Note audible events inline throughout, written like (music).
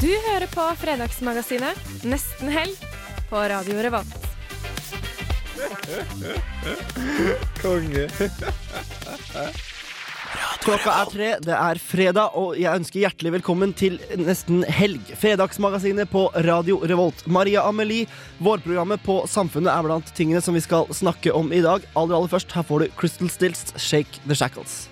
Du hører på Fredagsmagasinet Nesten helg på Radio Revolt. Konge. Klokka er tre, det er fredag, og jeg ønsker hjertelig velkommen til nesten helg. Fredagsmagasinet på Radio Revolt. Maria Amelie, vårprogrammet på Samfunnet er blant tingene som vi skal snakke om i dag. Aller, aller først, her får du Crystal Stills, Shake the Shackles.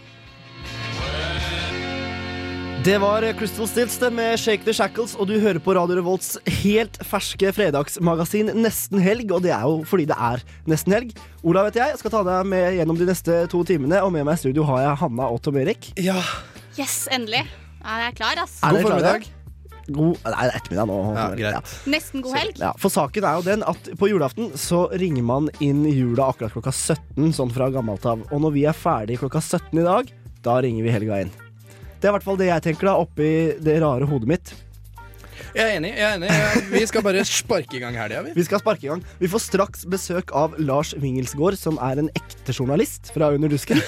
Det var Crystal Stills det med Shake the Shackles, og du hører på Radio Revolts helt ferske fredagsmagasin Nesten helg, og det er jo fordi det er nesten helg. Olav heter jeg, jeg skal ta deg med gjennom de neste to timene, og med meg i studio har jeg Hanna og Tom Erik. Ja. Yes, endelig. Ja, jeg er klar, ass. Er God formiddag. God Nei, det er ettermiddag nå. Ja, greit. Nesten god helg. Ja, for saken er jo den at på julaften så ringer man inn jula akkurat klokka 17, sånn fra gammelt av. Og når vi er ferdig klokka 17 i dag, da ringer vi helga inn. Det er i hvert fall det jeg tenker da, oppi det rare hodet mitt. Jeg er enig. jeg er enig Vi skal bare sparke i gang helga, vi. Vi skal sparke i gang. Vi får straks besøk av Lars Wingelsgaard, som er en ekte journalist fra Under dusken.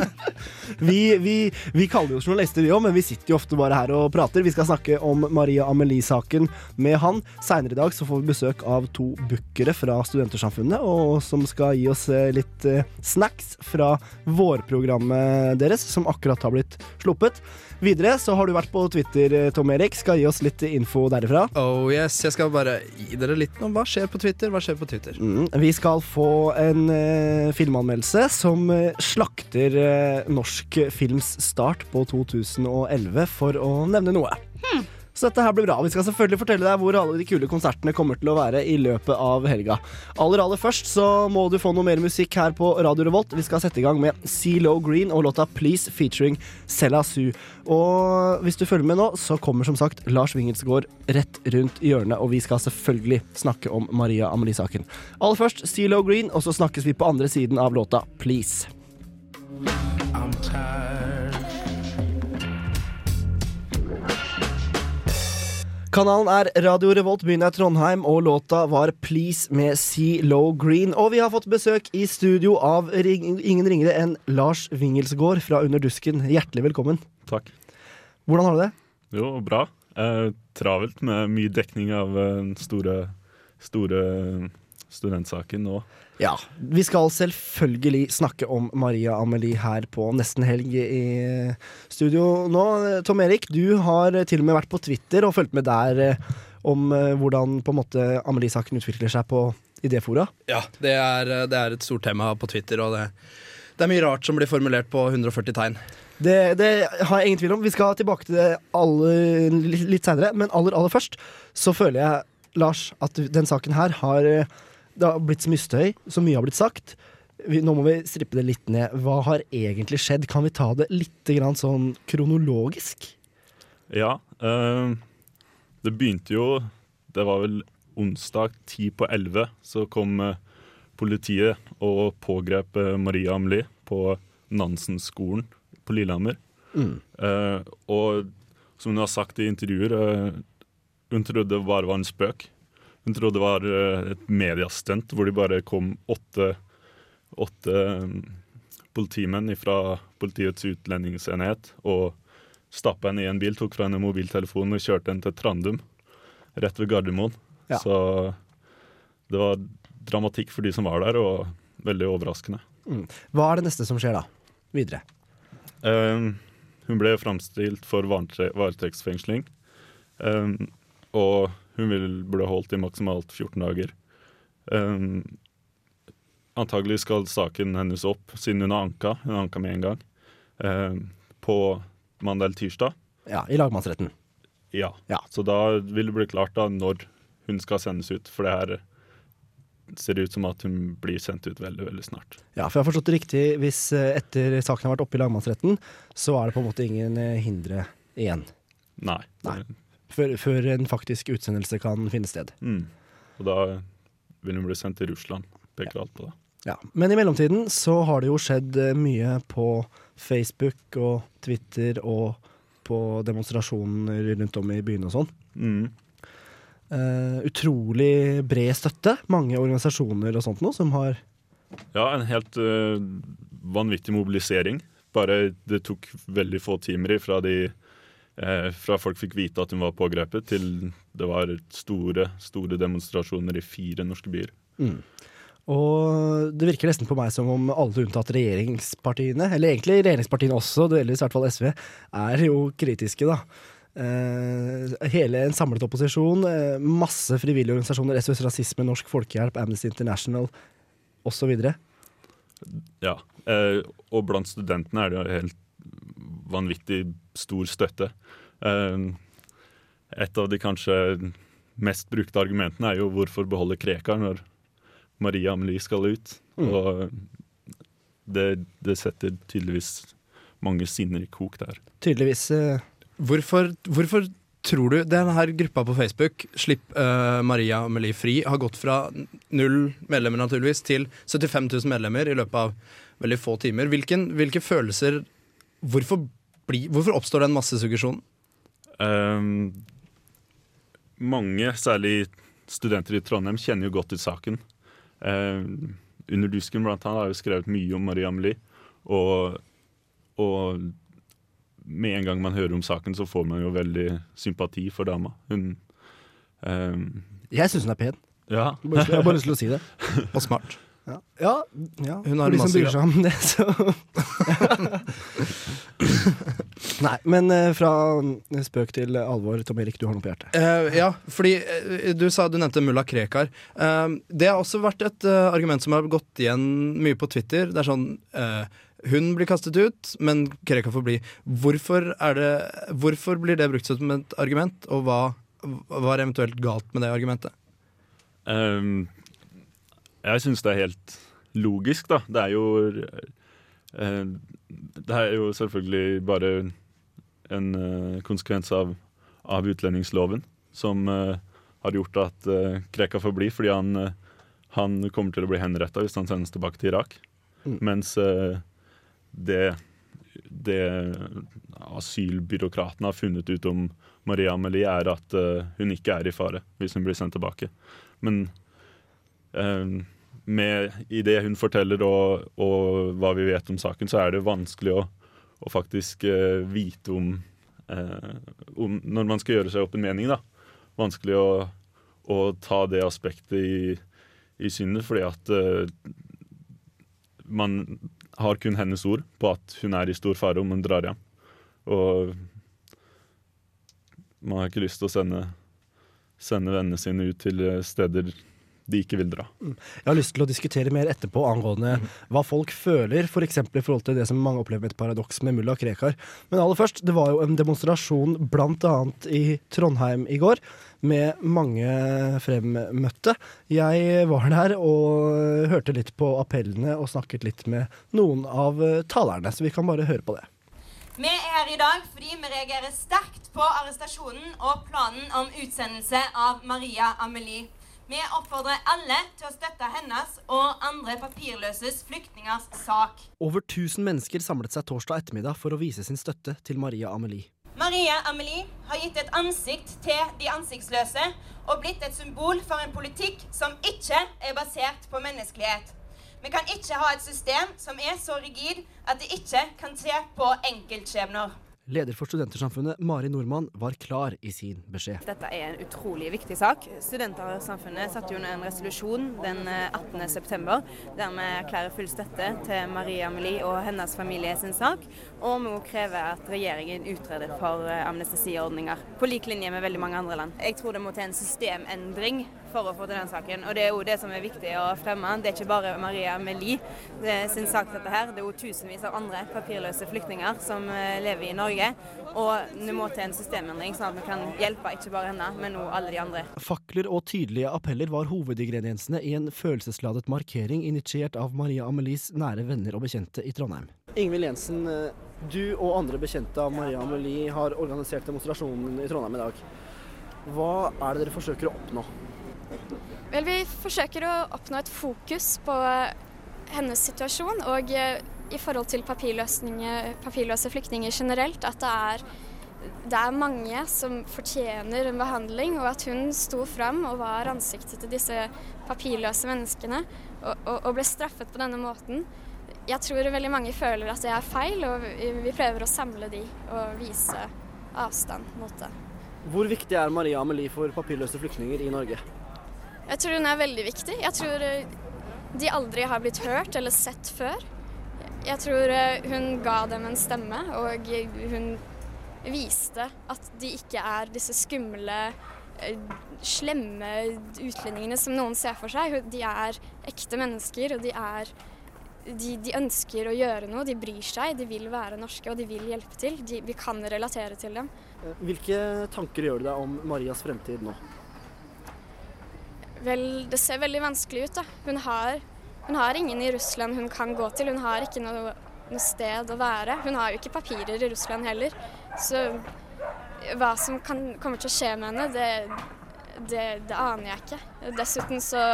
(laughs) vi, vi, vi kaller jo journalister, vi òg, men vi sitter jo ofte bare her og prater. Vi skal snakke om Maria Amelie-saken med han. Seinere i dag så får vi besøk av to bookere fra Studentersamfunnet, og som skal gi oss eh, litt eh, snacks fra vårprogrammet deres, som akkurat har blitt sluppet. Videre så har du vært på Twitter, eh, Tom Erik. Skal gi oss litt info derifra. Oh yes, Jeg skal bare gi dere litt om hva skjer på Twitter. Hva skjer på Twitter? Mm, vi skal få en eh, filmanmeldelse som eh, slakter eh, norsk films start på 2011, for å nevne noe. Så dette her blir bra. Vi skal selvfølgelig fortelle deg hvor alle de kule konsertene kommer til å være i løpet av helga. Aller aller først så må du få noe mer musikk her på Radio Revolt. Vi skal sette i gang med CeeLo Green og låta Please featuring Sella Su. Og hvis du følger med nå, så kommer som sagt Lars Wingelsgaard rett rundt hjørnet, og vi skal selvfølgelig snakke om Maria Amelie-saken. Aller først CeeLo Green, og så snakkes vi på andre siden av låta Please. Kanalen er Radio Revolt, byen er Trondheim, og låta var Please med Sea Low Green. Og vi har fått besøk i studio av ring ingen ringere enn Lars Wingelsgård fra Under dusken. Hjertelig velkommen. Takk. Hvordan har du det? Jo, bra. Eh, travelt med mye dekning av eh, den store, store studentsaken nå. Ja, Vi skal selvfølgelig snakke om Maria Amelie her på Nesten helg i studio nå. Tom Erik, du har til og med vært på Twitter og fulgt med der eh, om eh, hvordan på en måte Amelie-saken utvikler seg på idéfora. Ja, det er, det er et stort tema på Twitter, og det, det er mye rart som blir formulert på 140 tegn. Det, det har jeg ingen tvil om. Vi skal tilbake til det alle, litt, litt seinere. Men aller, aller først så føler jeg, Lars, at den saken her har eh, Det har blitt så mye støy, så mye har blitt sagt. Vi, nå må vi strippe det litt ned. Hva har egentlig skjedd? Kan vi ta det litt grann sånn kronologisk? Ja, Øh, det begynte jo Det var vel onsdag ti på elleve, så kom øh, politiet og pågrep øh, Maria Amelie på Nansen-skolen på Lillehammer. Mm. Eh, og som hun har sagt i intervjuer, hun trodde det bare var en spøk. Hun trodde det var eh, et mediestunt hvor de bare kom åtte, åtte eh, politimenn fra politiets utlendingsenhet og stappa henne i en bil, tok fra henne mobiltelefonen og kjørte henne til Trandum, rett ved Gardermoen. Ja. Så det var dramatikk for de som var der, og veldig overraskende. Hva er det neste som skjer da? Videre. Um, hun ble framstilt for varete- varetektsfengsling. Um, og hun vil, burde holdt i maksimalt 14 dager. Um, antagelig skal saken hennes opp, siden hun har anka. Hun har anka med en gang. Um, på mandag eller tirsdag. Ja, I lagmannsretten. Ja. Ja. Så da vil det bli klart da når hun skal sendes ut. For det her ser ut som at hun blir sendt ut veldig, veldig snart. Ja, for jeg har forstått det riktig. Hvis eh, etter saken har vært oppe i lagmannsretten, så er det på en måte ingen eh, hindre igjen. Nei. Nei. Før, før en faktisk utsendelse kan finne sted. Mm. Og da vil hun bli sendt til Russland. Peker alt på det. Ja. Men i mellomtiden så har det jo skjedd eh, mye på Facebook og Twitter og på demonstrasjoner rundt om i byene og sånn. Mm. Uh, utrolig bred støtte. Mange organisasjoner og sånt nå som har Ja, en helt uh, vanvittig mobilisering. Bare det tok veldig få timer ifra de fra folk fikk vite at hun var pågrepet, til det var store, store demonstrasjoner i fire norske byer. Og det virker nesten på meg som om alle unntatt regjeringspartiene, eller egentlig regjeringspartiene også, delvis i hvert fall SV, er jo kritiske, da. Uh, hele en samlet opposisjon, uh, masse frivillige organisasjoner, SOS Rasisme, Norsk Folkehjelp, Amnesty International osv. Ja, Uh, og blant studentene er det jo helt vanvittig stor støtte. Eh, et av de kanskje mest brukte argumentene er jo hvorfor beholde Krekar når Maria Amelie skal ut. Og det, det setter tydeligvis mange sinner i kok der. Tydeligvis eh, Hvorfor, hvorfor tror du denne gruppa på Facebook, Slipp uh, Maria Amelie fri, har gått fra null medlemmer naturligvis til 75 000 medlemmer i løpet av veldig få timer? Hvilken, hvilke følelser Hvorfor, bli, hvorfor oppstår den massesuggesjonen? Um, mange, særlig studenter i Trondheim, kjenner jo godt til saken. Um, under Dusken blant annet har jo skrevet mye om Maria Amelie. Og, og med en gang man hører om saken, så får man jo veldig sympati for dama. Hun um, Jeg syns hun er pen. Ja. Jeg har bare lyst til å si det. (laughs) Og smart. Ja, ja, ja. Hun for har de som masse bryr seg om det, så (laughs) (laughs) Nei, men eh, fra spøk til alvor, Tom Erik, du har noe på hjertet. Eh, ja, fordi eh, du sa du nevnte mulla Krekar. Eh, det har også vært et eh, argument som har gått igjen mye på Twitter. Det er sånn eh, Hun blir kastet ut, men Krekar får bli. Hvorfor, er det, hvorfor blir det brukt som et argument, og hva hva er eventuelt galt med det argumentet? Um, jeg syns det er helt logisk, da. Det er jo eh, Det er jo selvfølgelig bare en eh, konsekvens av, av utlendingsloven som eh, har gjort at uh, Krekar får bli, fordi han, eh, han kommer til å bli henretta hvis han sendes tilbake til Irak. Mens eh, det, det asylbyråkratene har funnet ut om Maria Amelie, er at eh, hun ikke er i fare hvis hun blir sendt tilbake. Men eh, med, i det hun forteller og, og hva vi vet om saken, så er det vanskelig å, å faktisk uh, vite om, uh, om Når man skal gjøre seg opp en mening, da. Vanskelig å, å ta det aspektet i, i synet, fordi at uh, man har kun hennes ord på at hun er i stor fare om hun drar hjem. Og man har ikke lyst til å sende, sende vennene sine ut til steder de ikke vil dra. Jeg har lyst til å diskutere mer etterpå angående hva folk føler, f.eks. For i forhold til det som mange opplever med et paradoks med mulla Krekar. Men aller først, det var jo en demonstrasjon bl.a. i Trondheim i går, med mange fremmøtte. Jeg var der og hørte litt på appellene og snakket litt med noen av talerne, så vi kan bare høre på det. Vi er her i dag fordi vi reagerer sterkt på arrestasjonen og planen om utsendelse av Maria Amelie. Vi oppfordrer alle til å støtte hennes og andre papirløses flyktningers sak. Over 1000 mennesker samlet seg torsdag ettermiddag for å vise sin støtte til Maria Amelie. Maria Amelie har gitt et ansikt til de ansiktsløse og blitt et symbol for en politikk som ikke er basert på menneskelighet. Vi kan ikke ha et system som er så rigid at det ikke kan se på enkeltskjebner. Leder for Studentersamfunnet, Mari Nordmann, var klar i sin beskjed. Dette er en utrolig viktig sak. Studentersamfunnet satte ned en resolusjon den 18.9. der vi erklærer full støtte til Marie Amelie og hennes familie sin sak. Og vi må kreve at regjeringen utreder for amnestesiordninger på lik linje med veldig mange andre land. Jeg tror det må til en systemendring for å få til den saken. Og det er jo det som er viktig å fremme. Det er ikke bare Maria Amelie eh, sin sak dette her. Det er jo tusenvis av andre papirløse flyktninger som eh, lever i Norge. Og det må til en systemendring, sånn at vi kan hjelpe ikke bare henne, men også alle de andre. Fakler og tydelige appeller var hovedingrediensene i en følelsesladet markering initiert av Maria Amelies nære venner og bekjente i Trondheim. Ingvild Jensen, du og andre bekjente av Maria Amelie har organisert demonstrasjonen i Trondheim i dag. Hva er det dere forsøker å oppnå? Vel, vi forsøker å oppnå et fokus på hennes situasjon og eh, i forhold til papirløse flyktninger generelt, at det er, det er mange som fortjener en behandling, og at hun sto fram og var ansiktet til disse papirløse menneskene og, og, og ble straffet på denne måten. Jeg tror veldig mange føler at det er feil, og vi prøver å samle de og vise avstand mot det. Hvor viktig er Maria Amelie for papirløse flyktninger i Norge? Jeg tror hun er veldig viktig. Jeg tror eh, de aldri har blitt hørt eller sett før. Jeg tror eh, hun ga dem en stemme, og hun viste at de ikke er disse skumle, eh, slemme utlendingene som noen ser for seg. De er ekte mennesker, og de er de, de ønsker å gjøre noe, de bryr seg, de vil være norske og de vil hjelpe til. De, vi kan relatere til dem. Hvilke tanker gjør du deg om Marias fremtid nå? Vel, det ser veldig vanskelig ut, da. Hun har, hun har ingen i Russland hun kan gå til. Hun har ikke noe, noe sted å være. Hun har jo ikke papirer i Russland heller. Så hva som kan, kommer til å skje med henne, det, det, det aner jeg ikke. Dessuten så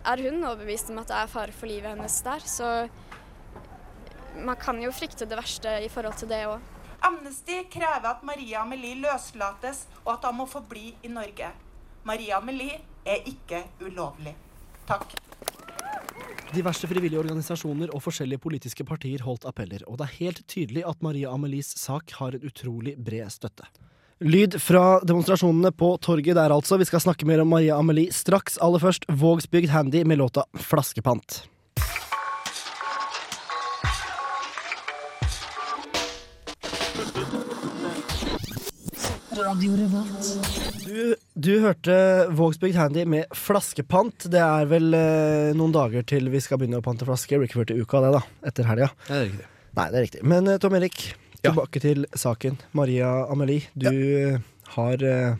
er hun overbevist om at det er fare for livet hennes der, så man kan jo frykte det verste i forhold til det òg. Amnesty krever at Maria Amelie løslates, og at han må forbli i Norge. Maria Amelie er ikke ulovlig. Takk. Diverse frivillige organisasjoner og forskjellige politiske partier holdt appeller, og det er helt tydelig at Maria Amelies sak har en utrolig bred støtte. Lyd fra demonstrasjonene på torget der altså. Vi skal snakke mer om Maria Amelie straks. Aller først Vågsbygd Handy med låta 'Flaskepant'. Du, du hørte Vågsbygd Handy med flaskepant. Det er vel eh, noen dager til vi skal begynne å pante flasker. Blir ikke før til uka, det, da. Etter helga. Det er riktig. Nei, det er riktig. Men eh, Tom Erik, tilbake til saken. Maria Amelie, du ja. har eh,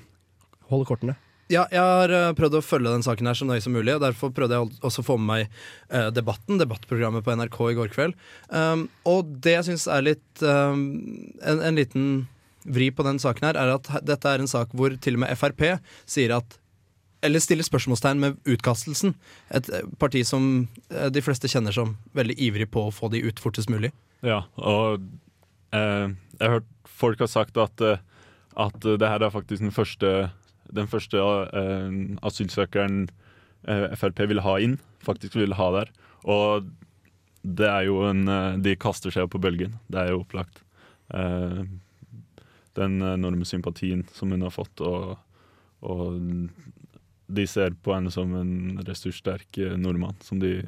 holder kortene. Ja, jeg har eh, prøvd å følge den saken her så nøye som mulig, og derfor prøvde jeg også å få med meg eh, Debatten, debattprogrammet på NRK i går kveld. Um, og det jeg syns er litt um, en, en liten vri på den saken her, er at dette er en sak hvor til og med Frp sier at eller stiller spørsmålstegn med utkastelsen. Et eh, parti som eh, de fleste kjenner som veldig ivrig på å få de ut fortest mulig. Ja, og eh, jeg har hørt folk har sagt at, eh, at det her er faktisk den første, den første eh, asylsøkeren eh, Frp vil ha inn, faktisk vil ha der. Og det er jo en De kaster seg på bølgen, det er jo opplagt. Eh, den enorme sympatien som hun har fått, og, og de ser på henne som en ressurssterk nordmann som de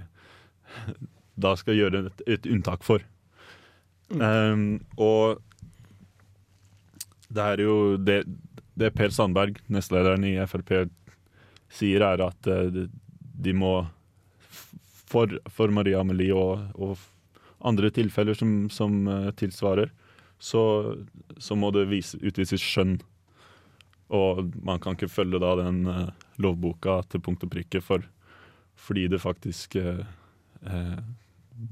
da skal gjøre et, et unntak for. Um, og det er jo det, det Per Sandberg, nestlederen i Frp, sier, er at eh, de, de må for, for Maria Amelie og, og andre tilfeller som, som eh, tilsvarer, så, så må det vise, utvises skjønn. Og man kan ikke følge da den uh, lovboka til punkt og prikke, for, fordi det faktisk uh, uh,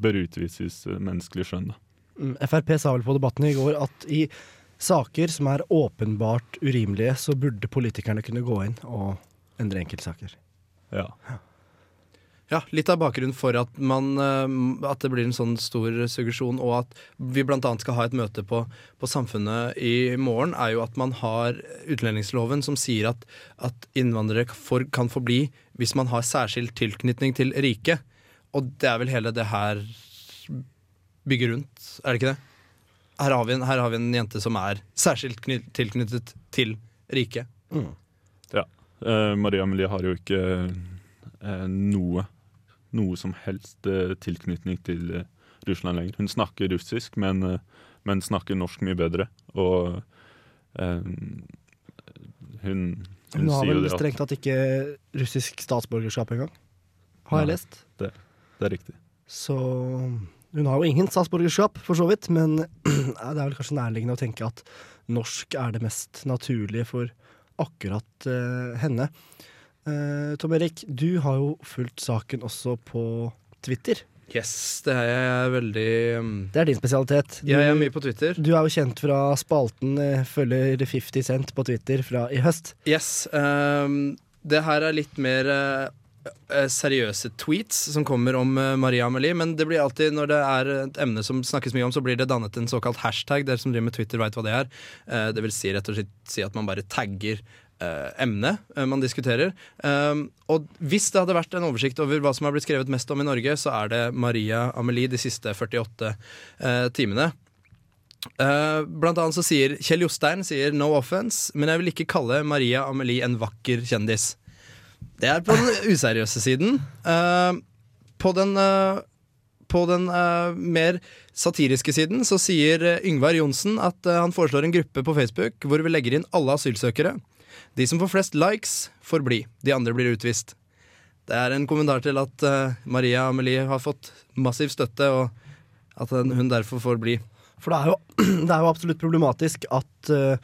bør utvises menneskelig skjønn. Da. Mm, Frp sa vel på debatten i går at i saker som er åpenbart urimelige, så burde politikerne kunne gå inn og endre enkeltsaker. Ja. Ja, litt av bakgrunnen for at, man, eh, at det blir en sånn stor suggesjon, og at vi bl.a. skal ha et møte på, på Samfunnet i morgen, er jo at man har utlendingsloven som sier at, at innvandrere for, kan få bli hvis man har særskilt tilknytning til riket. Og det er vel hele det her bygger rundt, er det ikke det? Her har vi en, har vi en jente som er særskilt kny- tilknyttet til riket. Ja. Eh, Maria Amelie har jo ikke eh, noe, noe som helst eh, tilknytning til eh, Russland lenger. Hun snakker russisk, men, eh, men snakker norsk mye bedre. Og eh, hun, hun, Hun har vel strengt tatt ikke russisk statsborgerskap engang, har jeg lest. Det, det er riktig. Så hun har jo ingen statsborgerskap, for så vidt, men (clears throat) det er vel kanskje nærliggende å tenke at norsk er det mest naturlige for akkurat uh, henne. Eh, Tom Erik, du har jo fulgt saken også på Twitter. Yes, det er jeg veldig um, Det er din spesialitet. Jeg er mye på Twitter. Du er jo kjent fra spalten uh, Følger 50 Cent på Twitter fra i høst. Yes. Um, det her er litt mer eh, seriøse tweets som kommer om Maria Amelie, men det blir alltid, når det er et emne som snakkes mye om, så blir det dannet en såkalt hashtag. Dere som driver med Twitter, veit hva det er. Det vil si rett og slett si at man bare tagger eh, emnet eh, man diskuterer. Um, og hvis det hadde vært en oversikt over hva som har blitt skrevet mest om i Norge, så er det Maria Amelie de siste 48 eh, timene. Eh, blant annet så sier Kjell Jostein sier no offense, men jeg vil ikke kalle Maria Amelie en vakker kjendis. Det er på den useriøse siden. Eh, på den, eh, på den uh, mer satiriske siden så sier eh, Yngvar Johnsen at uh, han foreslår en gruppe på Facebook hvor vi legger inn alle asylsøkere. De som får flest likes, får bli. De andre blir utvist. Det er en kommentar til at uh, Maria Amelie har fått massiv støtte, og at hun derfor får bli. For det er jo, (clears throat) det er jo absolutt problematisk at uh,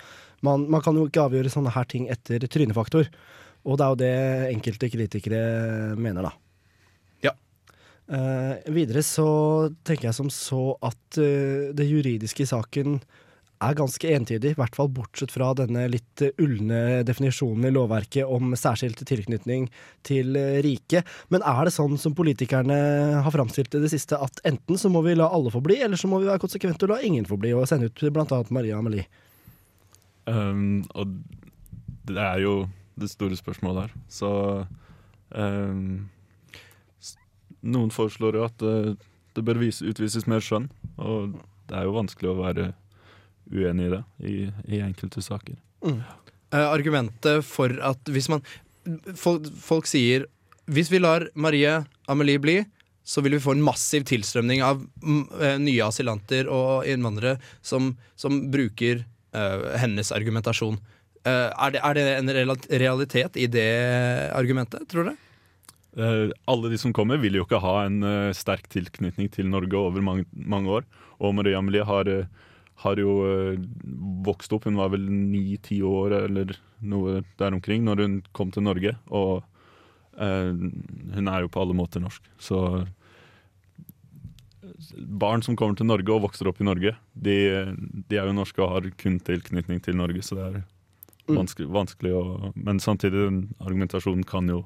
man, man kan jo ikke avgjøre sånne her ting etter trynefaktor. Og det er jo det enkelte kritikere mener, da. Ja. Uh, videre så tenker jeg som så at det juridiske i saken er ganske entydig, i hvert fall bortsett fra denne litt eh, ulne definisjonen i lovverket om særskilt tilknytning til eh, riket. Men er det sånn som politikerne har framstilt det i det siste, at enten så må vi la alle få bli, eller så må vi være konsekvente og la ingen få bli, og sende ut annet Maria Amelie? Um, og det er jo det store spørsmålet her. Så um, Noen foreslår jo at det, det bør vise, utvises mer skjønn, og det er jo vanskelig å være uenig i det i, i enkelte saker. Eh, argumentet for at hvis man folk, folk sier hvis vi lar Marie Amelie bli, så vil vi få en massiv tilstrømning av mm, eh, nye asylanter og innvandrere som, som bruker uh, hennes argumentasjon. Er, det, er det en realitet i det argumentet, tror dere? Alle de som kommer, vil jo ikke ha en sterk tilknytning til Norge over mange, mange år. Og Marie Amelie har, eh, har jo eh, vokst opp, hun var vel ni-ti år eller noe der omkring når hun kom til Norge. Og eh, hun er jo på alle måter norsk. Så barn som kommer til Norge og vokser opp i Norge, de, de er jo norske og har kun tilknytning til Norge, så det er Mm. vanskelig, vanskelig å Men samtidig, argumentasjonen kan jo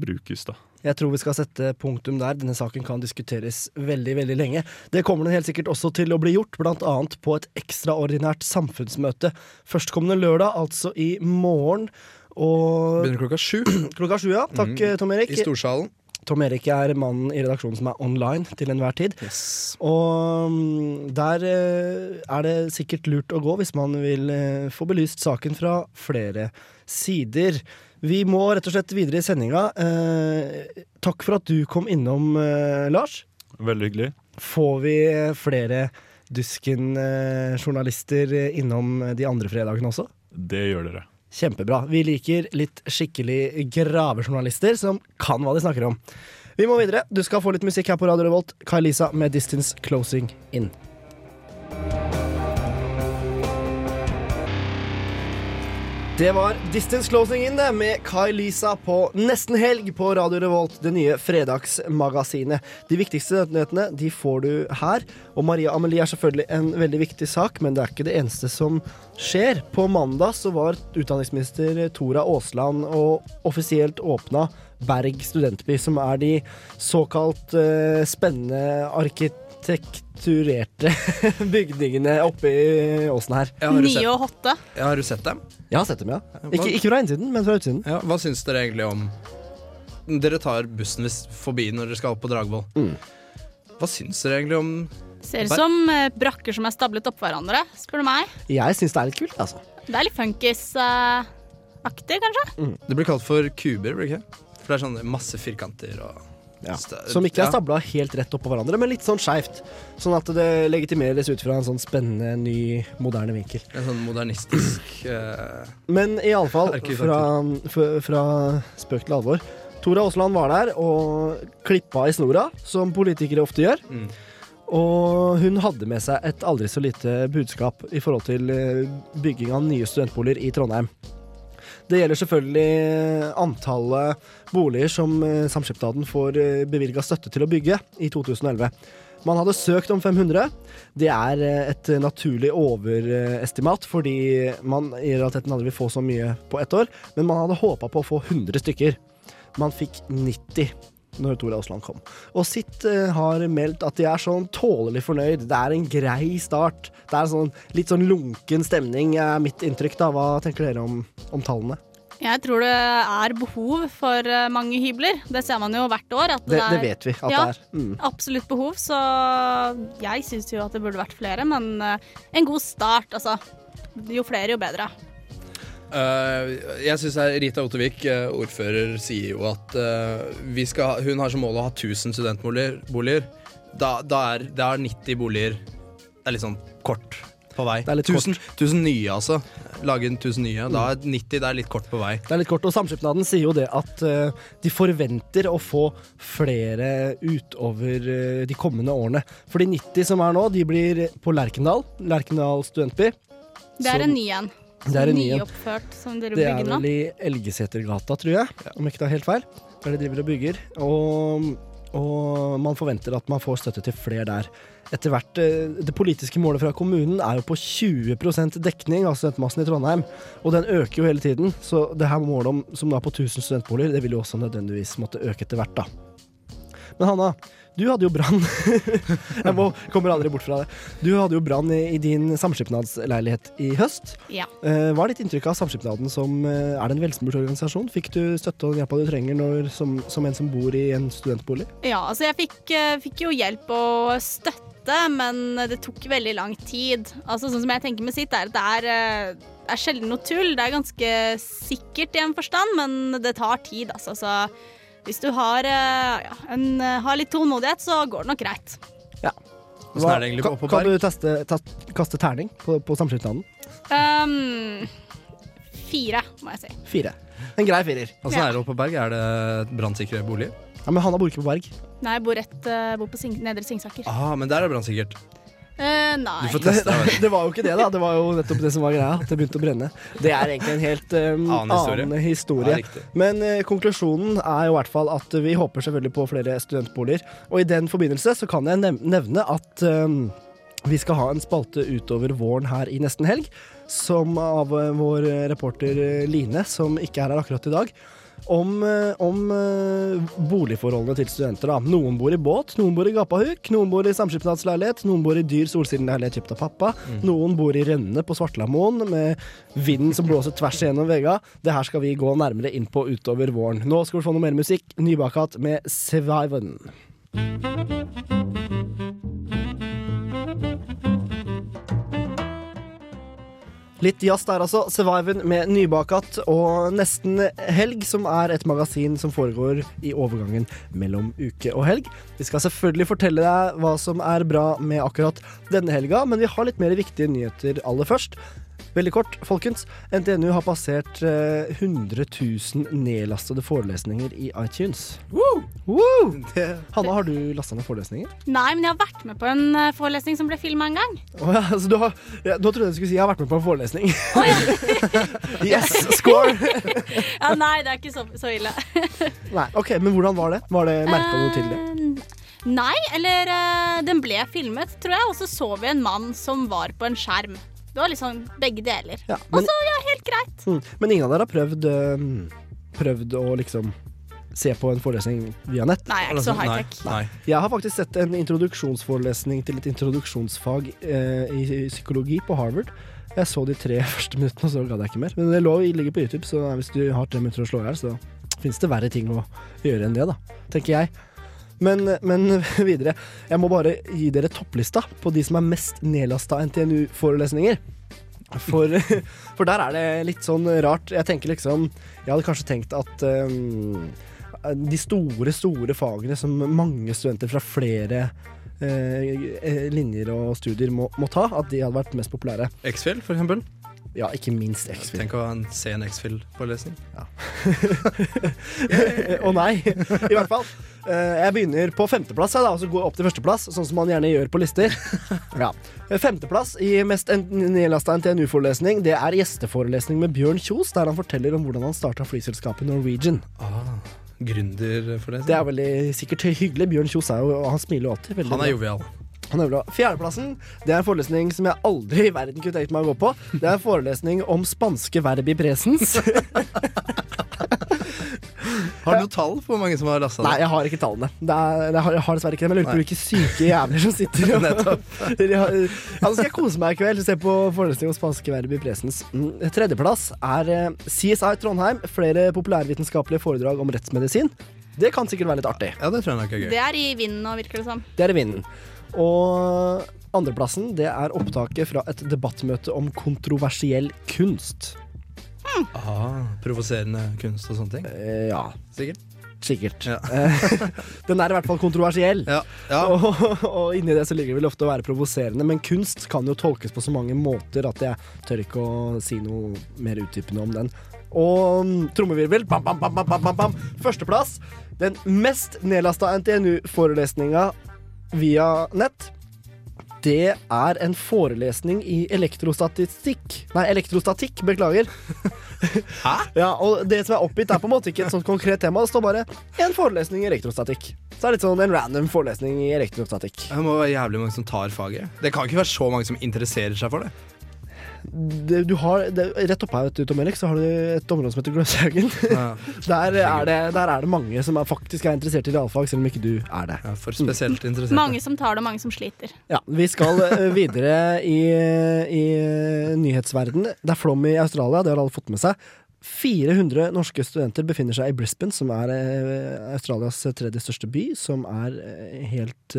brukes, da. Jeg tror vi skal sette punktum der. Denne saken kan diskuteres veldig veldig lenge. Det kommer den helt sikkert også til å bli gjort, bl.a. på et ekstraordinært samfunnsmøte førstkommende lørdag, altså i morgen. Og Begynner klokka sju. (clears throat) klokka sju, ja. Takk, mm. Tom Erik. I Storsalen. Tom Erik er mannen i redaksjonen som er online til enhver tid. Og mm, der eh, er det sikkert lurt å gå hvis man vil eh, få belyst saken fra flere sider. Vi må rett og slett videre i sendinga. Eh, takk for at du kom innom, eh, Lars. Veldig hyggelig. Får vi flere Dusken-journalister innom de andre fredagene også? Det gjør dere. Kjempebra. Vi liker litt skikkelig gravejournalister som kan hva de snakker om. Vi må videre. Du skal få litt musikk her på Radio Revolt. Kai Lisa med 'Distance Closing In'. Det var Distance Closing In med Kai Lisa på nesten helg på Radio Revolt, det nye fredagsmagasinet. De viktigste nyhetene de får du her. Og Maria Amelie er selvfølgelig en veldig viktig sak, men det er ikke det eneste som skjer. På mandag så var utdanningsminister Tora Aasland og offisielt åpna Berg studentby, som er de såkalt uh, spennende arkitekturerte (laughs) bygningene oppe i åsen her. Ja, har du Nye sett- og hotte. Ja, har du sett dem? Jeg har sett dem, ja. Ikke, ikke fra innsiden, men fra utsiden. Ja, hva syns dere egentlig om Dere tar bussen hvis- forbi når dere skal opp på Dragvoll. Hva syns dere egentlig om Ser ut som eh, brakker som er stablet oppå hverandre, spør du meg. Jeg syns det er litt kult, altså. Det er litt funkis-aktig, kanskje. Det blir kalt for kuber, blir det ikke? For det er sånn masse firkanter og Sta- Som ikke er ja. stabla helt rett oppå hverandre, men litt sånn skeivt. Sånn at det legitimeres ut fra en sånn spennende, ny, moderne vinkel. En sånn modernistisk uh, Men iallfall, fra, fra spøk til alvor. Tora Aasland var der og klippa i snora, som politikere ofte gjør. Mm. Og hun hadde med seg et aldri så lite budskap i forhold til eh, bygging av nye studentboliger i Trondheim. Det gjelder selvfølgelig antallet boliger som eh, Samskipnaden får bevilga støtte til å bygge i 2011. Man hadde søkt om 500. Det er eh, et naturlig overestimat, fordi man i realiteten aldri vil få så mye på ett år. Men man hadde håpa på å få 100 stykker. Man fikk 90 når Tore Aasland kom. Og Sitt eh, har meldt at de er sånn tålelig fornøyd. Det er en grei start. Det er sånn, litt sånn lunken stemning, er mitt inntrykk. da. Hva tenker dere om, om tallene? Jeg tror det er behov for eh, mange hybler. Det ser man jo hvert år. Det, det, vet vi at ja, det er. Mm. Absolutt behov, så jeg syns jo at det burde vært flere. Men eh, en god start, altså. Jo flere, jo bedre. Uh, jeg syns Rita Ottervik, uh, ordfører, sier jo at uh, skal, hun har som mål å ha 1000 studentboliger. Da, da er, det er 90 boliger Det er litt sånn kort på vei. Det er litt 1000, 1000 nye, altså. Lage 1000 nye. Da er 90 det er litt kort på vei. Det er litt kort, og Samskipnaden sier jo det at uh, de forventer å få flere utover uh, de kommende årene. For de 90 som er nå, de blir på Lerkendal. Lerkendal studentby. Det er en ny en. Det er en ny oppført som dere det bygger nå. Det er vel i Elgesetergata, tror jeg, om ikke det er helt feil. Der de driver og bygger. Og og man forventer at man får støtte til flere der. Etter hvert, eh, Det politiske målet fra kommunen er jo på 20% dekning av studentmassen i Trondheim. Og den øker jo hele tiden, så det her målet om, som er på 1000 studentboliger, det vil jo også nødvendigvis måtte øke etter hvert. da. Men Hanna, du hadde jo brann. (laughs) Jeg må, kommer aldri bort fra det. Du hadde jo brann i, i, din samskipnadsleilighet i høst. Ja. Uh, hva er ditt inntrykk av Samskipnaden som uh, er det en velsmurt organisasjon? Fikk du støtte og hjelpa du trenger når, som, som, en som bor i en studentbolig? Ja, altså jeg fikk, uh, fikk jo hjelp og støtte, men det tok veldig lang tid. Altså Sånn som jeg tenker med sitt, er at det er, eh, er sjelden noe tull. Det er ganske sikkert i en forstand, men det tar tid, altså. Så hvis du har, eh, ja, en, eh, har litt tålmodighet, så går det nok greit. Ja. Hva, er det på kan, du teste, test, kaste terning på, på samskipnaden? Um, fire, må jeg si. Fire. En grei firer. Åssen ja. er det oppe på Berg? Er det brannsikre boliger? Ja, men Hanna bor ikke på Berg. Nei, jeg bor, rett, uh, bor på Sing Nedre Singsaker. Ah, men der er det brannsikkert. Uh, nei. Du får teste, det, (laughs) det, var jo ikke det, da. Det var jo nettopp det som var greia. At det begynte å brenne. Det er egentlig en helt um, annen historie. Annen historie. Ja, Men uh, konklusjonen er jo i hvert fall at vi håper selvfølgelig på flere studentboliger. Og i den forbindelse så kan jeg nevne at um, vi skal ha en spalte utover våren her i nesten helg, som av uh, vår reporter Line, som ikke er her akkurat i dag om, eh, om uh, boligforholdene til studenter. Da. Noen bor i båt, noen bor i gapahuk, noen bor i samskipnadsleilighet, noen bor i dyr solsideleilighet kjøpt av pappa, mm. noen bor i Rønne på Svartlamoen med vinden som blåser tvers igjennom vegga. Det her skal vi gå nærmere inn på utover våren. Nå skal vi få noe mer musikk. Nybakat med Seviven. Litt jazz der, altså. Surviven med Nybakat og Nesten helg, som er et magasin som foregår i overgangen mellom uke og helg. Vi skal selvfølgelig fortelle deg hva som er bra med akkurat denne helga, men vi har litt mer viktige nyheter aller først. Veldig kort, folkens. NTNU har passert eh, 100 000 nedlastede forelesninger i iTunes. Woo! Woo! Hanna, har du lasta ned forelesninger? Nei, men jeg har vært med på en uh, forelesning som ble filma en gang. Oh, ja, altså, du har, ja, nå trodde jeg du skulle si jeg har vært med på en forelesning. Oh, ja. (laughs) yes, score! (laughs) ja, nei, det er ikke så, så ille. (laughs) nei, ok, Men hvordan var det? Var det Merka du noe til det? Eh, nei, eller uh, den ble filmet, tror jeg, og så så vi en mann som var på en skjerm. Det var liksom begge deler. Ja, men, og så, ja, helt greit. Mm, men ingen av dere har prøvd, øh, prøvd å liksom se på en forelesning via nett? Nei, jeg er ikke så high-tech. Jeg har faktisk sett en introduksjonsforelesning til et introduksjonsfag uh, i psykologi på Harvard. Jeg så de tre (laughs) første minuttene, og så gadd jeg ikke mer. Men det lå, ligger på YouTube, så hvis du har tre minutter å slå i hjel, så fins det verre ting å gjøre enn det, da. Tenker jeg. Men, men, (laughs) videre. Jeg må bare gi dere topplista på de som er mest nedlasta NTNU-forelesninger. For, (laughs) for, der er det litt sånn rart. Jeg tenker liksom Jeg hadde kanskje tenkt at um, de store, store fagene som mange studenter fra flere uh, linjer og studier må, må, ta, at de hadde vært mest populære. X-Fill, for eksempel? Ja, ikke minst X-Fill. Tenk å ha en sen X-Fill-forelesning. Ja. (laughs) Å nei, i hvert fall. Eh, Jeg begynner på femteplass, og så går jeg opp til førsteplass, sånn som man gjerne gjør på lister. (laughs) Ja. Femteplass i mest nedlasta NTNU-forelesning, det er gjesteforelesning med Bjørn Kjos, der han forteller om hvordan han starta flyselskapet Norwegian. Ah, gründer for det. Det er veldig sikkert hyggelig. Bjørn Kjos er jo, han smiler jo alltid. Han er jovial. Er. Fjerdeplassen det er en forelesning som jeg aldri i verden kunne tenkt meg å gå på. Det er en forelesning om spanske verb i presens. (laughs) Har du noe tall på hvor mange som har lasta Nei, jeg har ikke tallene. Det er, jeg, har, jeg har dessverre ikke det, men jeg lurer på hvilke syke jævler som sitter (laughs) og Nettopp. Nå skal jeg kose meg i kveld. Se på forelesning om spanske verb i presens. Mm, Tredjeplass er eh, CSI Trondheim. Flere populærvitenskapelige foredrag om rettsmedisin. Det kan sikkert være litt artig. Ja, det tror jeg nok er gøy. Det er i vinden nå, virker det som. Det er i vinden. Og andreplassen det er opptaket fra et debattmøte om kontroversiell kunst. Ah, Provoserende kunst og sånne ting? Eh, ja. Sikkert. Sikkert. Ja. (laughs) Den er i hvert fall kontroversiell. Ja, ja. (laughs) Og, og inni det så ligger det vel ofte å være provoserende, men kunst kan jo tolkes på så mange måter at jeg tør ikke å si noe mer utdypende om den. Og mm, trommevirvel, bam, bam, bam, bam, bam, bam, bam. Førsteplass. Den mest nedlasta NTNU-forelesninga via nett. Det er en forelesning i elektrostatistikk Nei, elektrostatikk, beklager. (laughs) Hæ? Ja, og det som er oppgitt, er på en måte ikke et sånt konkret tema. Det står bare en forelesning i elektrostatikk. Så det er litt sånn en random forelesning i elektrostatikk. Det må være jævlig mange som tar faget. Det kan ikke være så mange som interesserer seg for det. Det, du har, det, rett oppe her vet du, Tom Erik, så har du et område som heter Gløshaugen. Ja. (laughs) Der, er det, der er det mange som er, faktisk er interessert i realfag, selv om ikke du er det. Ja, for spesielt interessert. Mange som tar det, og mange som sliter. Ja, Vi skal eh, videre i, i nyhetsverden. Det er flom i Australia, det har alle fått med seg. 400 norske studenter befinner seg i Brisbane, som er eh, Australias tredje største by, som er eh, helt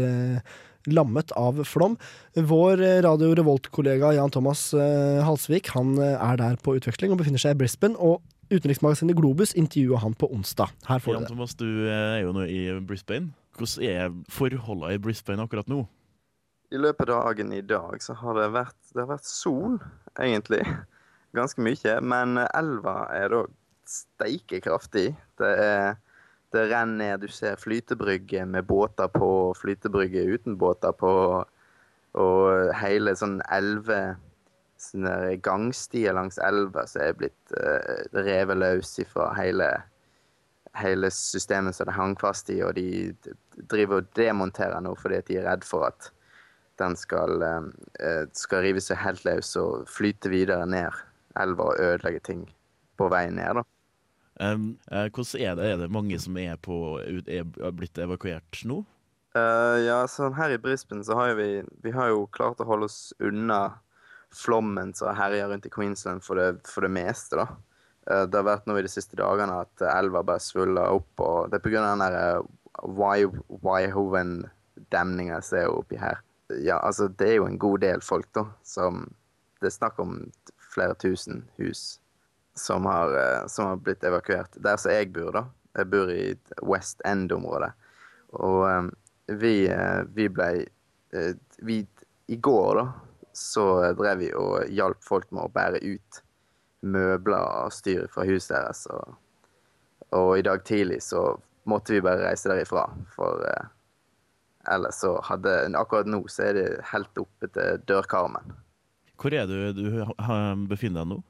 lammet av flom. Vår eh, Radio Revolt-kollega Jan Thomas eh, Halsvik han eh, er der på utveksling og befinner seg i Brisbane. og Utenriksmagasinet Globus intervjua han på onsdag. Her får Jan. Thomas, du er jo nå i Brisbane. Hvordan er forholdene i Brisbane akkurat nå? I løpet av dagen i dag så har det vært, det har vært sol, egentlig. (laughs) Ganske mye. Men elva er da steike kraftig. Det, er, det renner ned. Du ser flytebrygge med båter på, flytebrygge uten båter på. Og hele sånn elve sånne gangstier langs elva som er blitt uh, revet løs ifra hele, hele systemet som det hang fast i, og de driver og demonterer nå fordi de er redd for at den skal, eh, skal rive seg helt løs og flyte videre ned elva og ødelegge ting på vei ned. da. Um, uh, hvordan er det? Er det mange som er, på, er blitt evakuert nå? Uh, ja, sånn her i Brisbane så har jo vi, vi har jo klart å holde oss unna flommen som herjer rundt i Queensland for det, for det meste, da. Uh, det har vært nå i de siste dagene at elva bare svuller opp, og det er av den der Waihoven-demninga som er oppi her. Ja, altså, det er jo en god del folk, da, som Det er snakk om flere tusen hus som har, eh, som har blitt evakuert. Der som jeg bor, da. Jeg bor i West End-området. Og eh, vi, eh, vi ble vi, I går, da, så drev vi og hjalp folk med å bære ut møbler og styr fra huset deres. Og, og i dag tidlig så måtte vi bare reise derifra, for ellers så hadde Akkurat nå så er det helt oppe til dørkarmen. Hvor er du du befinner deg nå?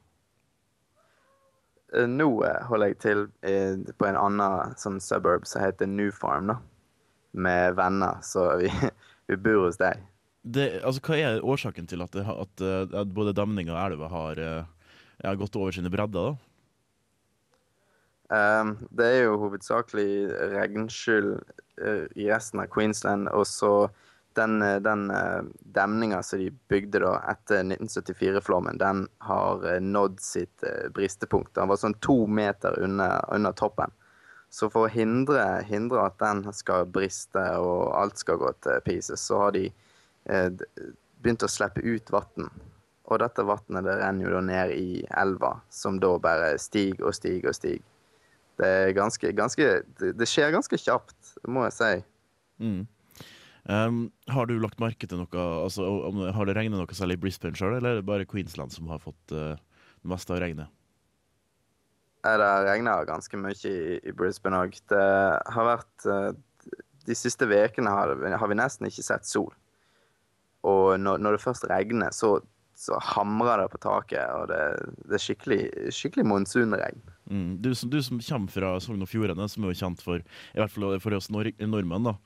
Eh, Nå eh, holder jeg til eh, på en annen sånn suburb som heter New Farm, da. Med venner, så vi, (laughs) vi bor hos deg. Det, altså, hva er årsaken til at, det, at, at både demninga og elva har, har gått over sine bredder? da? Um, det er jo hovedsakelig regnskyld i resten av Queensland, og så den, eh, den uh, demninga som de bygde da etter 1974-flommen, den har eh, nådd sitt eh, bristepunkt. Den var sånn to meter under, toppen. Så for å hindre, hindre at den skal briste og alt skal gå til pieces, så har de eh, begynt å slippe ut vann. Og dette vannet det renner jo da ned i elva, som da bare stiger og stiger og stiger. Det ganske, ganske det skjer ganske kjapt, må jeg si. Mm. Um, har du lagt merke til noe altså, om, Har det regnet noe særlig i Brisbane sjøl, eller er det bare Queensland som har fått uh, det meste av regnet? Det Det regnet ganske mye i, i Brisbane òg. Det har vært eh, de siste ukene har, har vi nesten ikke sett sol. Og når, når det først regner, så, så hamrer det på taket, og det, det er skikkelig, skikkelig monsunregn. Mm. Du, som, du som kommer fra Sogn og Fjordane, som er jo kjent for i hvert fall for oss nor nordmenn, da,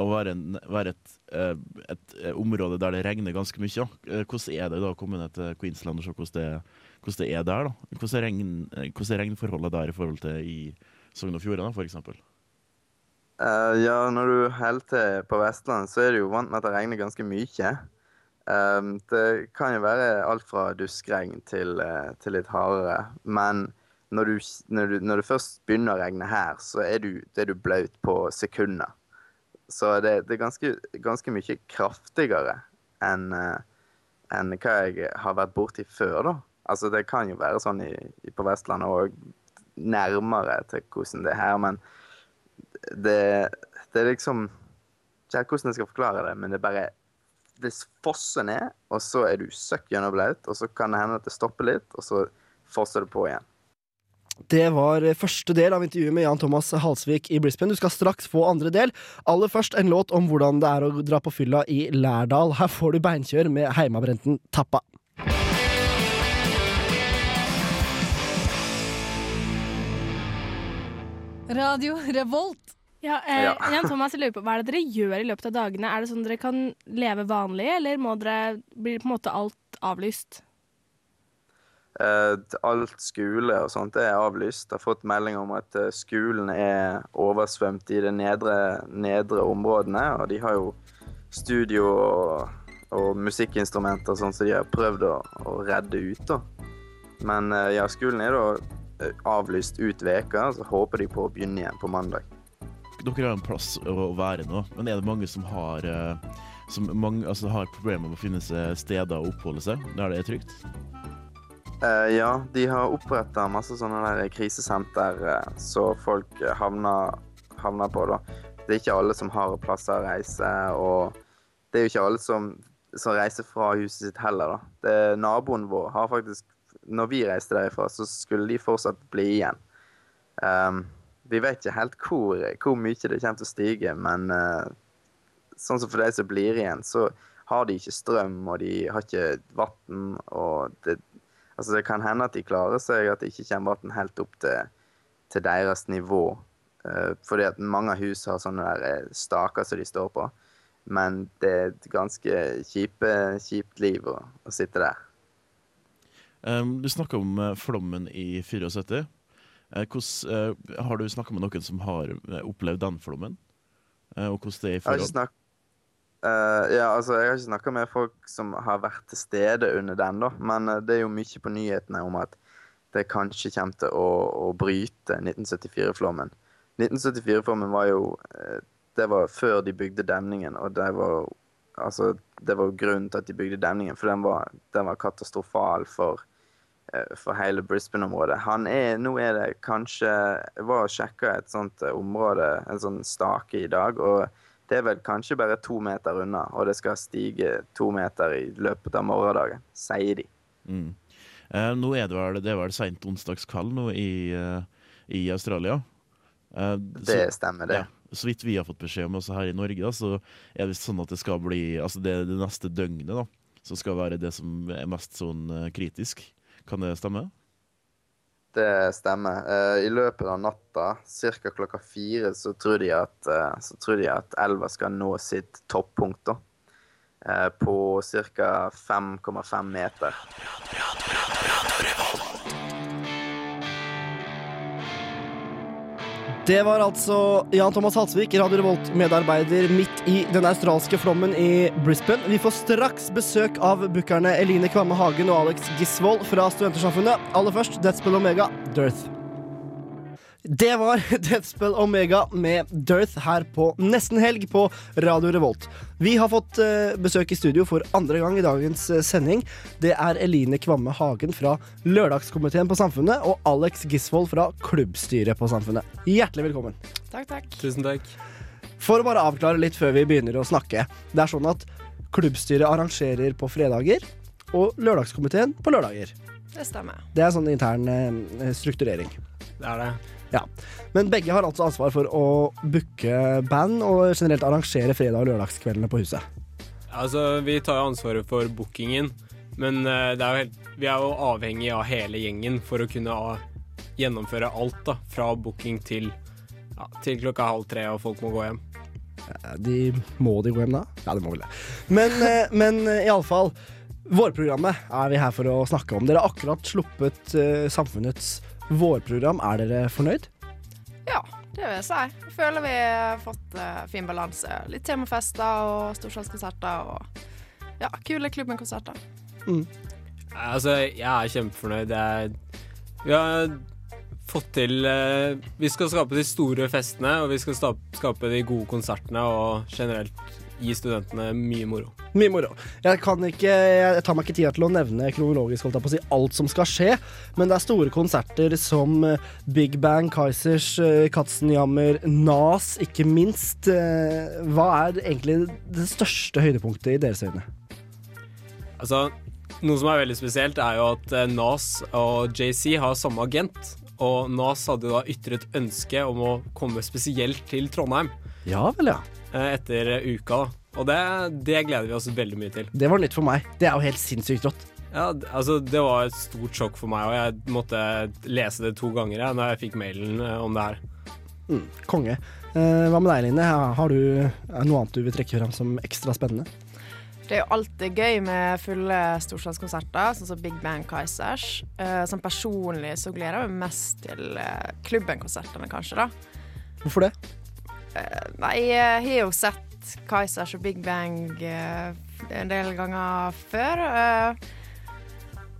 å være, en, være et, eh, et, eh, område der det regner ganske mye. Eh, Hvordan er det da å komme ned til Queensland og se hvordan det, hvordan det er der? da? Hvordan er, regn, hvordan er regnforholdet der i forhold til i Sogn og Fjordane, f.eks.? Uh, ja, når du holder til på Vestlandet, så er du jo vant med at det regner ganske mye. Um, det kan jo være alt fra duskregn til, uh, til litt hardere. Men når du, når, du, når det først begynner å regne her, så er du, er du blaut på sekunder. Så det, det er ganske, ganske mye kraftigere enn eh, enn hva jeg har vært borti før, da. Altså, det kan jo være sånn i, i, på Vestlandet og nærmere til hvordan det er her, men det, det er liksom Ikke helt hvordan jeg skal forklare det, men det er bare Det fosser ned, og så er du søkk gjennom blaut, og så kan det hende at det stopper litt, og så fosser det på igjen. Det var første del av intervjuet med Jan Thomas Halsvik i Brisbane. Du skal straks få andre del. Aller først en låt om hvordan det er å dra på fylla i Lærdal. Her får du beinkjør med heimabrenten Tappa. Radio Revolt. Ja, eh, (laughs) Jan Thomas, jeg lurer på, Hva er det dere gjør i løpet av dagene? Er det sånn dere kan leve vanlig, eller må dere, blir på en måte alt avlyst? Eh, alt skole og sånt er avlyst. Jeg har fått melding om at eh, skolen er oversvømt i de nedre, nedre områdene. Og de har jo studio og, og musikkinstrumenter sånn som de har prøvd å, å redde ut. da. Men eh, ja, skolen er da avlyst ut veka, så håper de på å begynne igjen på mandag. Dere har en plass å være nå, men er det mange som har som mange, altså, har problemer med å finne seg steder å oppholde seg der det er trygt? Eh, ja, de har oppretta masse sånne der krisesenter uh, så folk eh, havner, havner på, da. Det er ikke alle som har plasser å reise, og det er jo ikke alle som, som reiser fra huset sitt heller, da. Det, naboen vår har faktisk Når vi reiste derifra, så skulle de fortsatt bli igjen. Um, vi vet ikke helt hvor, hvor mye det kommer til å stige, men uh, sånn som for de som blir igjen, så har de ikke strøm, og de har ikke vann, og det Altså, det kan hende at de klarer seg, at det ikke kommer vann helt opp til, til deres nivå. Uh, fordi at mange hus har sånne der eh, staker som de står på. Men det er et ganske kjipe, kjipt liv å, å sitte der. Um, du snakka om eh, flommen i 74. Uh, hos, uh, har du snakka med noen som har opplevd den flommen? Og hvordan det er i forhold? Eh, ja, altså, jeg har ikke snakka med folk som har vært til stede under den, da. Men uh, det er jo mye på nyhetene om at det kanskje kommer til å, å bryte 1974-flommen. 1974-flommen var jo uh, Det var før de bygde demningen, og det var Altså, det var grunnen til at de bygde demningen, for den var, den var katastrofal for, for hele Brisbane-området. Han er, Nå er det kanskje Jeg var og sjekka et sånt område, en sånn stake i dag, og det er vel kanskje bare to meter unna, og det skal stige to meter i løpet av morgendagen, sier de. Mm. Eh, nå er det vel, det er vel sent onsdagskveld nå i, eh, i Australia. Eh, Det stemmer, det. Ja, så vidt vi har fått beskjed om også her i Norge, da, så er det sånn at det skal bli Altså det, det neste døgnet, da, som skal være det som er mest sånn eh, kritisk. Kan det stemme? Det stemmer. Eh, I løpet av natta, ca. klokka fire, så tror de at, eh, tror de at elva skal nå sitt toppunkt, da. Eh, på ca. 5,5 meter. Det var altså Jan Thomas Halsvik, Radio Revolt-medarbeider midt i den australske flommen i Brisbane. Vi får straks besøk av bookerne Eline Kvamme Hagen og Alex Gisvold fra Studentersamfunnet. Aller først Deathspell Omega, Dearth. Det var (laughs) Deathspell Omega med Dearth her på nesten helg på Radio Revolt. Vi har fått eh, besøk i studio for andre gang i dagens eh, sending. Det er Eline Kvamme Hagen fra Lørdagskomiteen på Samfunnet og Alex Gisvold fra klubbstyret på Samfunnet. Hjertelig velkommen. Takk, takk. Tusen takk. For å bare avklare litt før vi begynner å snakke. Det er sånn at klubbstyret arrangerer på fredager, og lørdagskomiteen på lørdager. Det stemmer. Det er sånn intern eh, strukturering. Det er det. Ja. Men begge har altså ansvar for å booke band og generelt arrangere fredag- og lørdagskveldene på huset. Altså, vi tar jo ansvaret for bookingen, men eh, det er jo helt, vi er jo avhengig av hele gjengen for å kunne ah, gjennomføre alt, da. Fra booking til, ja, til klokka halv tre, og folk må gå hjem. Eh, De, må de gå hjem da? Ja, de må vel det. Men, eh, men eh, iallfall. Vårprogrammet er vi her for å snakke om. Dere har akkurat sluppet eh, Samfunnets vårprogram. Er dere fornøyd? Ja, det vil jeg si. Jeg føler vi har fått eh, fin balanse. Litt temafester og storslagskonserter og ja, kule klubbenkonserter. Mm. Altså, jeg er kjempefornøyd. Jeg, vi har fått til eh, Vi skal skape de store festene, og vi skal skape de gode konsertene og generelt gi studentene mye moro. Mye moro. Jeg, kan ikke, jeg tar meg ikke tida til å nevne kronologisk holdt jeg på å si, alt som skal skje, men det er store konserter som eh, Big Bang, Kaizers, eh, Katzenjammer, Nas, ikke minst. Eh, Hva er egentlig det største høydepunktet i deres øyne? Altså, noe som er veldig spesielt, er jo at Nas og JC har samme agent. Og Nas hadde da ytret ønske om å komme spesielt til Trondheim Ja vel, ja. Eh, etter eh, uka. da. Og det, det gleder vi oss veldig mye til. Det var nytt for meg. Det er jo helt sinnssykt rått. Ja, altså Det var et stort sjokk for meg, og jeg måtte lese det to ganger jeg, når jeg fikk mailen eh, om det her. Mm, konge. Eh, hva med deg, Line? Har du noe annet du vil trekke fram som ekstra spennende? Det er jo alltid gøy med fulle storslagskonserter, sånn som Big Bang Kaizers. Eh, sånn personlig så gleder jeg meg mest til uh, klubben-konsertene, kanskje, da. Hvorfor det? Eh, nei, jeg har jo sett Kaizers og Big Bang eh, en del ganger før. eh,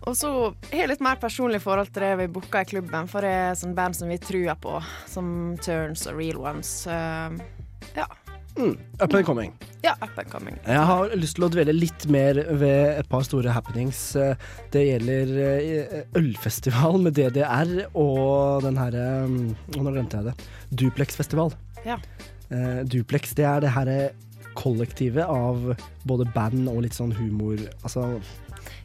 og så har jeg litt mer personlig forhold til det vi booka i klubben, for det er sånn band som vi truer på, som Turns og Real Ones. Eh, ja. Mm, up and coming. ja, up and coming. Jeg har lyst til å dvele litt mer ved et par store happenings. Det gjelder ølfestival med DDR og den herre Nå glemte jeg det. Duplex-festival. Ja. Uh, Duplex, det er det herre kollektivet av både band og litt sånn humor Altså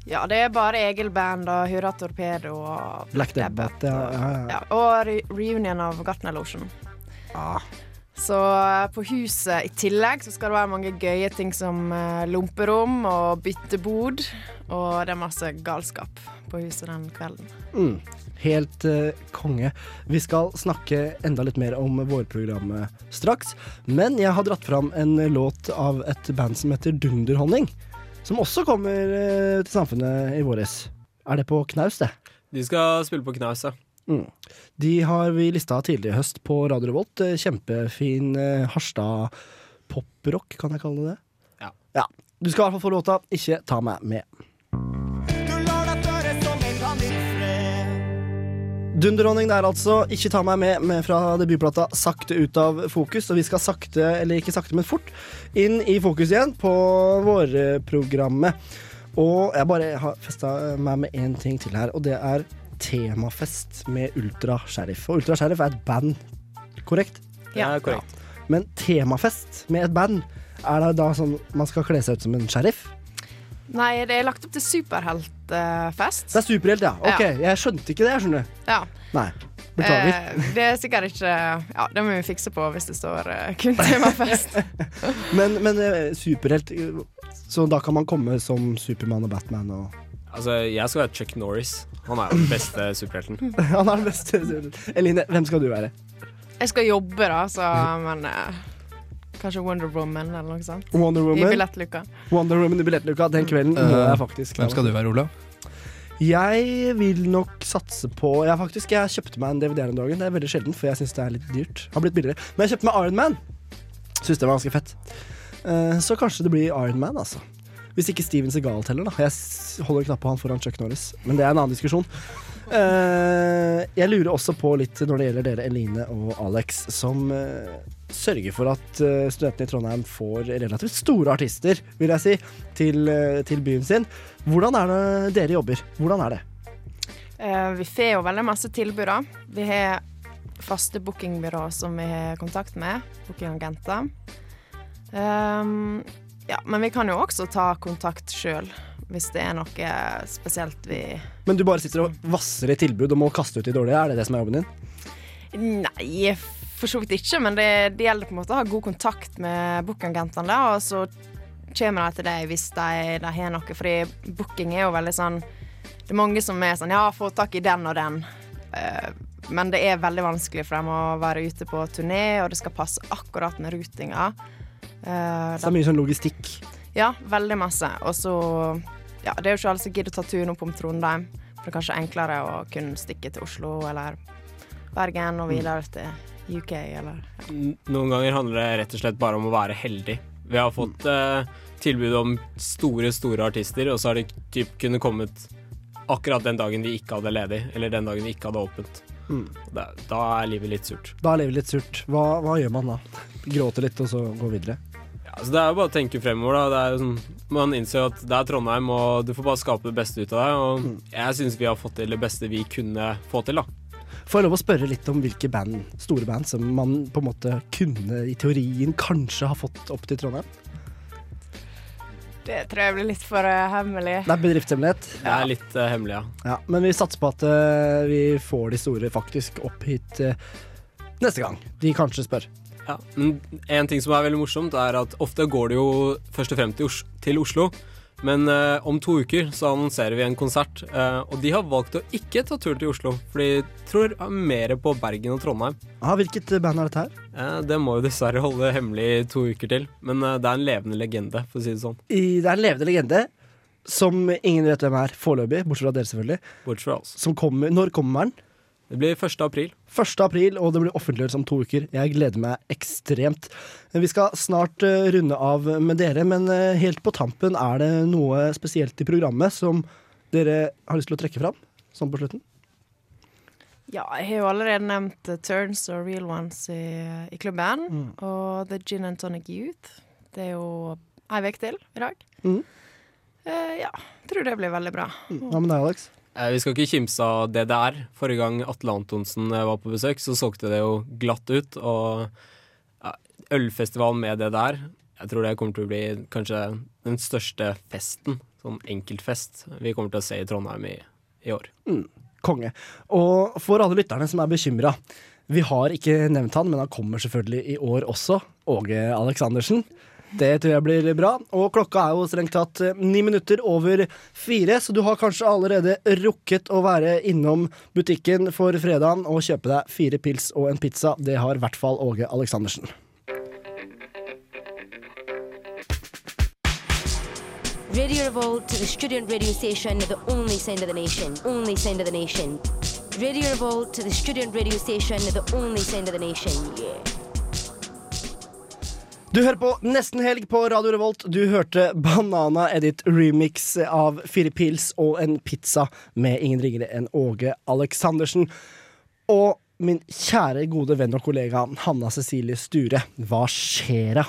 Ja, det er bare Egil Band og Hurra Torpedo og Black Debbath. Ja, ja, ja. Og re reunion av Gartner Lotion. Ah. Så eh, på huset i tillegg så skal det være mange gøye ting som eh, lomperom og byttebod. Og det er masse galskap på huset den kvelden. Mm, helt eh, konge. Vi skal snakke enda litt mer om vårprogrammet straks. Men jeg har dratt fram en låt av et band som heter Dunderhonning. Som også kommer eh, til Samfunnet i våres. Er det på knaus, det? De skal spille på knaus, ja. Mm. De har vi lista tidlig i høst på Radio Revolt. Eh, Kjempefin eh, Harstad poprock, kan jeg kalle det det? Ja. ja. Du skal i hvert fall få låta 'Ikke ta meg med'. Dunderhonning der altså. Ikke ta meg med, med fra debutplata Sakte ut av fokus. Og vi skal sakte, eller ikke sakte, men fort inn i fokus igjen på vårprogrammet. Og jeg bare har festa meg med én ting til her, og det er temafest med Ultra Sheriff. Og Ultra Sheriff er et band, korrekt? Ja, korrekt. korrekt. Men temafest med et band, er det da sånn man skal kle seg ut som en sheriff? Nei, det er lagt opp til superheltfest. Det er superhelt, ja. Ok, Ja. jeg skjønte ikke det, jeg skjønner. Ja. Nei. Beklager. Eh, det er sikkert ikke Ja, det må vi fikse på hvis det står eh, kun temafest. (laughs) Men, men eh, superhelt Så da kan man komme som Supermann og Batman og Altså, jeg skal være Chuck Norris. Han er jo den beste superhelten. (laughs) Han er den beste superhelten. Eline, hvem skal du være? Jeg skal jobbe, da, så men eh, Kanskje Wonder Woman eller noe sånt. Wonder Woman. I billettluka. Wonder Woman i billettluka. Den kvelden må Eh, jeg faktisk Hvem skal du være, Olav? Jeg vil nok satse på Jeg faktisk, jeg kjøpte meg en DVD her om dagen. Det er veldig sjelden, for jeg syns det er litt dyrt. Har blitt billigere. Men jeg kjøpte meg Iron Man. Syns det var ganske fett. Eh, så kanskje det blir Iron Man, altså. Hvis ikke Steven Segal teller, da. Jeg holder knapp på han foran Chuck Norris. Men det er en annen diskusjon. Eh, jeg lurer også på litt når det gjelder dere, Eline og Alex, som sørger for at eh, studentene i Trondheim får relativt store artister, vil jeg si, til, eh, til byen sin. Hvordan er det dere jobber? Hvordan er det? Eh, vi får jo veldig masse tilbud, da. Vi har faste bookingbyrå som vi har kontakt med. Bookingagenter. Um, ja, men vi kan jo også ta kontakt sjøl hvis det er noe spesielt vi Men du bare sitter og vasser i tilbud og må kaste ut de dårlige, er det det som er jobben din? Nei, for så vidt ikke, men det, det gjelder på en måte å ha god kontakt med bookagentene, og så kommer de til deg hvis de, de har noe, fordi booking er jo veldig sånn Det er mange som er sånn Ja, få tak i den og den. Uh, men det er veldig vanskelig for dem å være ute på turné, og det skal passe akkurat med rutinga. Uh, Så det er mye sånn logistikk. ja, veldig masse. Og så Ja, det er jo ikke alle som gidder å ta turen opp om Trondheim. For det er kanskje enklere å kunne stikke til Oslo eller Bergen og videre til UK eller Noen ganger handler det rett og slett bare om å være heldig. Vi har fått eh, tilbud om store, store artister, og så har de typ kunnet kommet akkurat den dagen vi ikke hadde ledig, eller den dagen vi ikke hadde åpent. Mm. Da, da er livet litt surt. Da er livet litt surt. Hva, hva gjør man da? Gråter litt, og så gå videre? Ja, altså det er jo bare å tenke fremover, da. Det er jo sånn, man innser jo at det er Trondheim, og du får bare skape det beste ut av det. Og jeg syns vi har fått til det beste vi kunne få til, da. Får jeg lov å spørre litt om hvilke band, store band som man på en måte kunne i teorien kanskje ha fått opp til Trondheim? Det tror jeg blir litt for uh, hemmelig. Det er bedriftshemmelighet. Det er litt uh, hemmelig, ja. Ja, men vi satser på at uh, vi får de store faktisk opp hit neste gang de kanskje spør. Ja, men en ting som er veldig morsomt, er at ofte går det jo først og fremst til Oslo. Men eh, om to uker så annonserer vi en konsert, eh, og de har valgt å ikke ta turen til Oslo. For de tror mer på Bergen og Trondheim. Ah, hvilket band er dette her? Eh, det må jo dessverre holde hemmelig i to uker til, men eh, det er en levende legende, for å si det sånn. I, det er en levende legende som ingen vet hvem er foreløpig, bortsett fra dere selvfølgelig. Bortsett fra oss. Som kommer, når kommer den? Det blir 1. april. 1. april, og det blir offentliggjort om to uker. Jeg gleder meg ekstremt. Vi skal snart eh, runde av med dere, men eh, helt på tampen, er det noe spesielt i programmet som dere har lyst til å trekke fram? Sånn på slutten? Ja, jeg har jo allerede nevnt eh, Turns og Real Ones i, i klubben. Mm. Og The Gin and Tonic Youth. Det er jo ei uke til i dag. Mm. Uh, ja, tror det blir veldig bra. Hva med deg, Alex? Eh, Vi skal ikke kimse av DDR. Forrige gang Atle Antonsen eh, var på besøk, så solgte det jo glatt ut. Og ølfestivalen med DDR, jeg tror det kommer til å bli kanskje den største festen, sånn enkeltfest, vi kommer til å se i Trondheim i, i år. Mm, konge. Og for alle lytterne som er bekymra, vi har ikke nevnt han, men han kommer selvfølgelig i år også. Åge Aleksandersen. Det tror jeg blir bra. Og klokka er jo strengt tatt eh, ni minutter over fire, så du har kanskje allerede rukket å være innom butikken for fredagen og kjøpe deg fire pils og en pizza. Det har i hvert fall Åge Aleksandersen. Radio Revolt, the student radio station, the only sound of the nation. Only sound of the nation. Radio Revolt, the student radio station, the only sound of the nation. Yeah. Du hører på Nesten Helg på Radio Revolt. Du hørte Banana Edit remix av Fire pils og en pizza med ingen ringere enn Åge Aleksandersen. Og min kjære, gode venn og kollega Hanna Cecilie Sture, hva skjer da?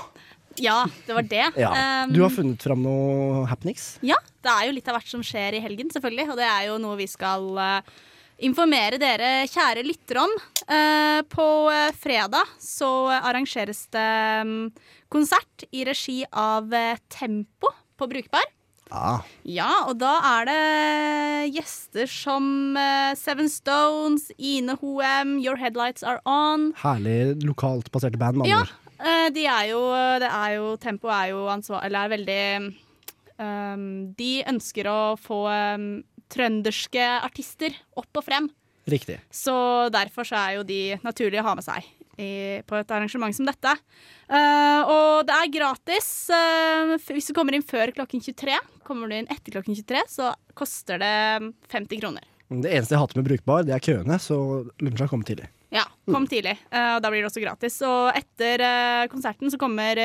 Ja, det var det. Ja. Um, Du har funnet fram noe happenings? Ja, det er jo litt av hvert som skjer i helgen, selvfølgelig. Og det er jo noe vi skal eh, informere dere kjære lyttere om. Eh, på eh, fredag så arrangeres det mm, konsert i regi av eh, Tempo på Brukbar. Ah. Ja, og da er det gjester som Seven Stones, Ine Hoem, Your Headlights Are On. Herlig lokalt baserte band, Ja, eh, de er jo, det er jo Tempo er jo ansvar... Eller er veldig um, De ønsker å få um, trønderske artister opp og frem. Riktig. Så derfor så er jo de naturlige å ha med seg i, på et arrangement som dette. Uh, og det er gratis Uh, hvis du kommer inn før klokken 23. Kommer du inn etter klokken 23, så koster det 50 kroner. Det eneste jeg hater med Brukbar, det er køene, så lunsja kommer tidlig. Ja, kom tidlig. Uh, og da blir det også gratis. Og etter konserten så kommer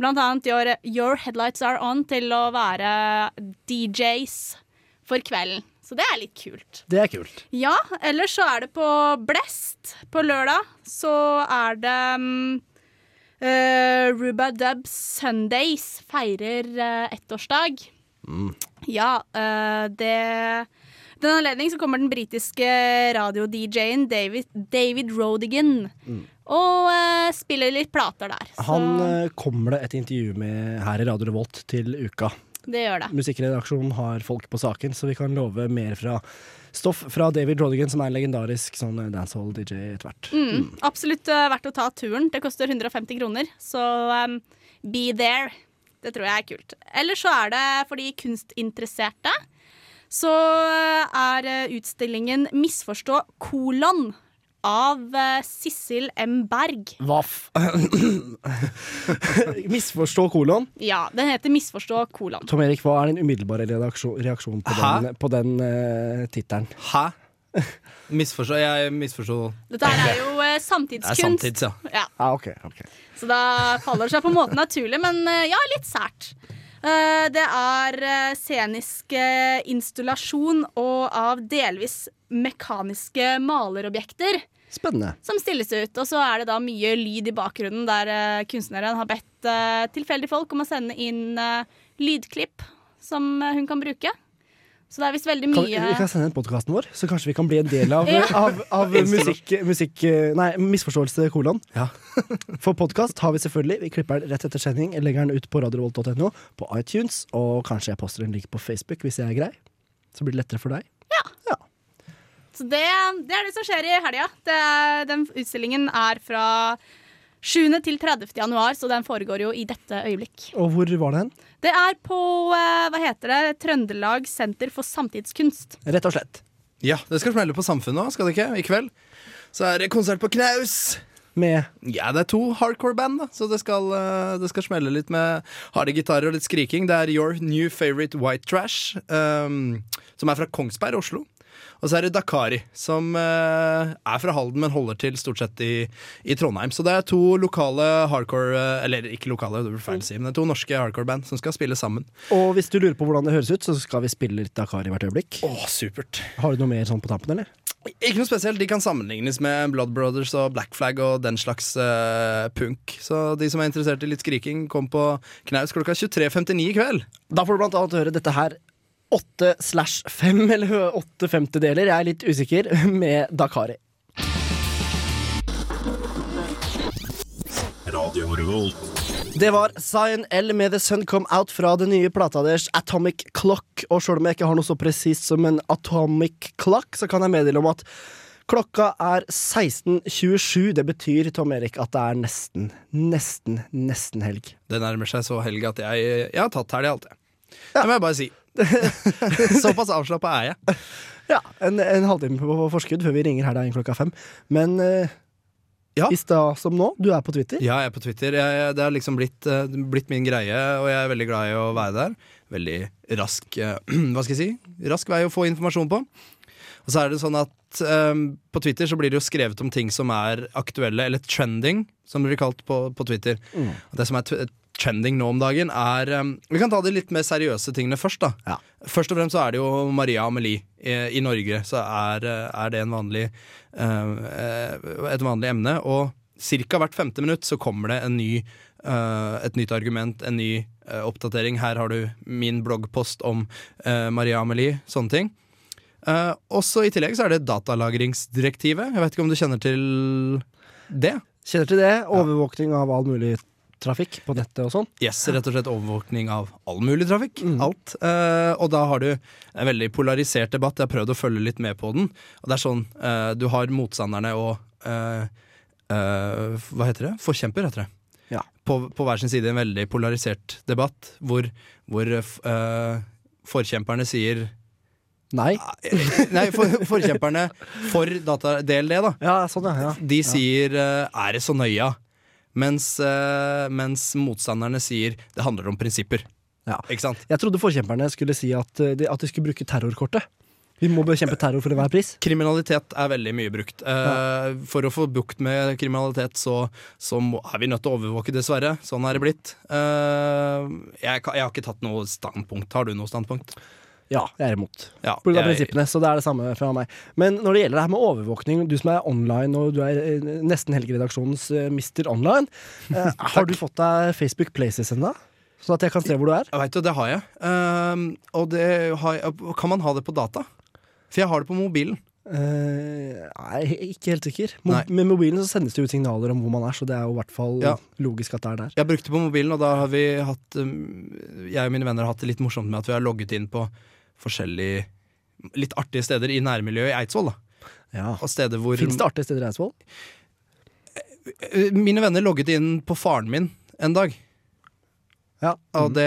blant annet Your, Your Headlights Are On til å være DJs for kvelden. Så det er litt kult. Det er kult. Ja, ellers så er det på Blest på lørdag. Så er det um, Ruba Dub Sundays feirer uh, ettårsdag. Ja, uh, det den anledning så kommer den britiske radio-DJ-en David, David Rodigan og uh, spiller litt plater der. Så- Han uh, kommer det et intervju med her i Radio Revolt til uka. Det gjør det. Musikkredaksjonen har folk på saken, så vi kan love mer fra stoff fra David Rodigan, som er en legendarisk sånn eh, dancehall-DJ etter hvert. Mm, absolutt eh, verdt å ta turen. Det koster 150 kroner, så um, be there. Det tror jeg er kult. Eller så er det for de kunstinteresserte. Så eh, er utstillingen 'Misforstå kolon' av eh, Sissel M. Berg. Vaff. (laughs) Misforstå kolon. Ja, den heter 'Misforstå kolon'. Tom Erik, hva er din umiddelbare reaksjon, på Hæ? den, på den uh, tittelen? Hæ? Misforstå Jeg misforsto Dette her er jo eh, Det er samtidskunst. samtids, ja. Ja. Ah, okay, okay. Så da faller det seg på en måte naturlig, men uh, ja, litt sært. Eh, Det er scenisk installasjon og av delvis mekaniske malerobjekter Spennende. som stilles ut. Og så er det da mye lyd i bakgrunnen der uh, kunstneren har bedt uh, tilfeldige folk om å sende inn uh, lydklipp som hun kan bruke. Så det er visst veldig Kan, mye vi kan sende inn podkasten vår, så kanskje vi kan bli en del av, (laughs) Ja. av, av musikk, musikk Nei, misforståelse kolon. (laughs) For podkast har vi selvfølgelig. Vi klipper den rett etter sending, legger den ut på radiovolt.no, på iTunes, og kanskje jeg poster en link på Facebook hvis jeg er grei. Så blir det lettere for deg. Så det, det er det som skjer i helga. Den utstillingen er fra 7. til 30. januar, så den foregår jo i dette øyeblikk. Og hvor var det hen? Det er på eh, hva heter det, Trøndelag senter for samtidskunst. Rett og slett. Ja, det skal smelle på Samfunnet òg, skal det ikke? I kveld. Så er det konsert på Knaus. Med Ja, det er to hardcore-band, da, så det skal, eh, det skal smelle litt med harde gitarer og litt skriking. Det er Your New Favorite White Trash, um, som er fra Kongsberg, Oslo. Og så er det Dakari, som eh, er fra Halden, men holder til stort sett i, i Trondheim. Så det er to lokale hardcore eh, Eller ikke lokale, det blir feil å si, men det er to norske hardcore-band som skal spille sammen. Og hvis du lurer på hvordan det høres ut, så skal vi spille litt Dakari hvert øyeblikk. Åh, supert Har du noe mer sånn på tampen, eller? Ikke noe spesielt. De kan sammenlignes med Blood Brothers og Black Flag og den slags uh, punk. Så de som er interessert i litt skriking, kom på Knaus klokka 23.59 i kveld. Da får du blant annet høre dette her. Åtte slash fem, eller åtte femtedeler, jeg er litt usikker, (laughs) med Dakari. Radio Revolt. Det var Zion L med The Sun Come Out fra det nye plata deres Atomic Clock. Og sjøl om jeg ikke har noe så presist som en Atomic Clock, så kan jeg meddele om at klokka er 16.27. Det betyr, Tom Erik, at det er nesten, nesten, nesten helg. Det nærmer seg så helg at jeg, jeg har tatt helg, alltid. Det må jeg bare si. (laughs) Såpass avslappa er jeg. Ja, en, en halvtime på forskudd før vi ringer her inn klokka fem. Men eh, i stad som nå, du er på Twitter. Ja, jeg er på Twitter. Jeg, det har liksom blitt, eh, blitt min greie, og jeg er veldig glad i å være der. Veldig rask eh, (clears throat) Hva skal jeg si? Rask vei å få informasjon på. Og så er det sånn at eh, på Twitter så blir det jo skrevet om ting som er aktuelle, eller trending, som det blir kalt på, på Twitter. Mm. Det som er trending nå om dagen, er um, Vi kan ta de litt mer seriøse tingene først, da. Først og fremst så er det jo Maria Amelie. I, i Norge så er, eh, er det en vanlig, eh, eh, et vanlig emne. Og ca. hvert femte minutt så kommer det en ny, uh, et nytt argument, en ny uh, oppdatering. Her har du min bloggpost om eh, Maria Amelie, sånne ting. Uh, også I tillegg så er det datalagringsdirektivet. Jeg vet ikke om du kjenner til det? Kjenner til det. Overvåkning av all mulig trafikk på nettet og sånn. Yes, rett og slett overvåkning av all mulig trafikk. Alt. Eh, og da har du en veldig polarisert debatt. Jeg har prøvd å følge litt med på den. Og det er sånn, eh, Du har motstanderne og eh, eh, Hva heter det? Forkjemper, heter det. Ja. På, på hver sin side en veldig polarisert debatt, hvor, hvor eh, forkjemperne sier Nei. Nei, for, forkjemperne for data DLD, da. Ja, sånn, ja, ja. De sier 'er det så nøya'? Mens, eh, mens motstanderne sier 'det handler om prinsipper'. Sant? Jeg trodde forkjemperne skulle si at eh, de, at de skulle bruke terrorkortet. Vi må bekjempe terror for enhver pris. Kriminalitet er veldig mye brukt. Ja. For å få bukt med kriminalitet, så, så må, er vi nødt til å overvåke, dessverre. Sånn er det blitt. Eh, jeg, jeg har ikke tatt noe standpunkt. Har du noe standpunkt? Ja, jeg er imot. Ja, Pga. prinsippene, så det er det samme fra meg. Men når det gjelder det her med overvåkning, du som er online og du er eh, nesten Helgeredaksjonens uh, Mr. Online, uh, (laughs) har du fått deg Facebook Places ennå? Sånn at jeg kan se hvor du er? Jeg vet jo, det har jeg. Uh, og det har jeg, kan man ha det på data? For jeg har det på mobilen. Uh, Nei, ikke helt sikker. Mo Nei. med mobilen så sendes det ut signaler om hvor man er, så det er jo i hvert fall Ja. logisk at det er der. Jeg brukte på mobilen, og da har vi hatt um, Jeg og mine venner har hatt det litt morsomt med at vi har logget inn på forskjellige litt artige steder i nærmiljøet i Eidsvoll. Ja. Fins det artige steder i Eidsvoll? Mine venner logget inn på faren min en dag. Ja. Og det,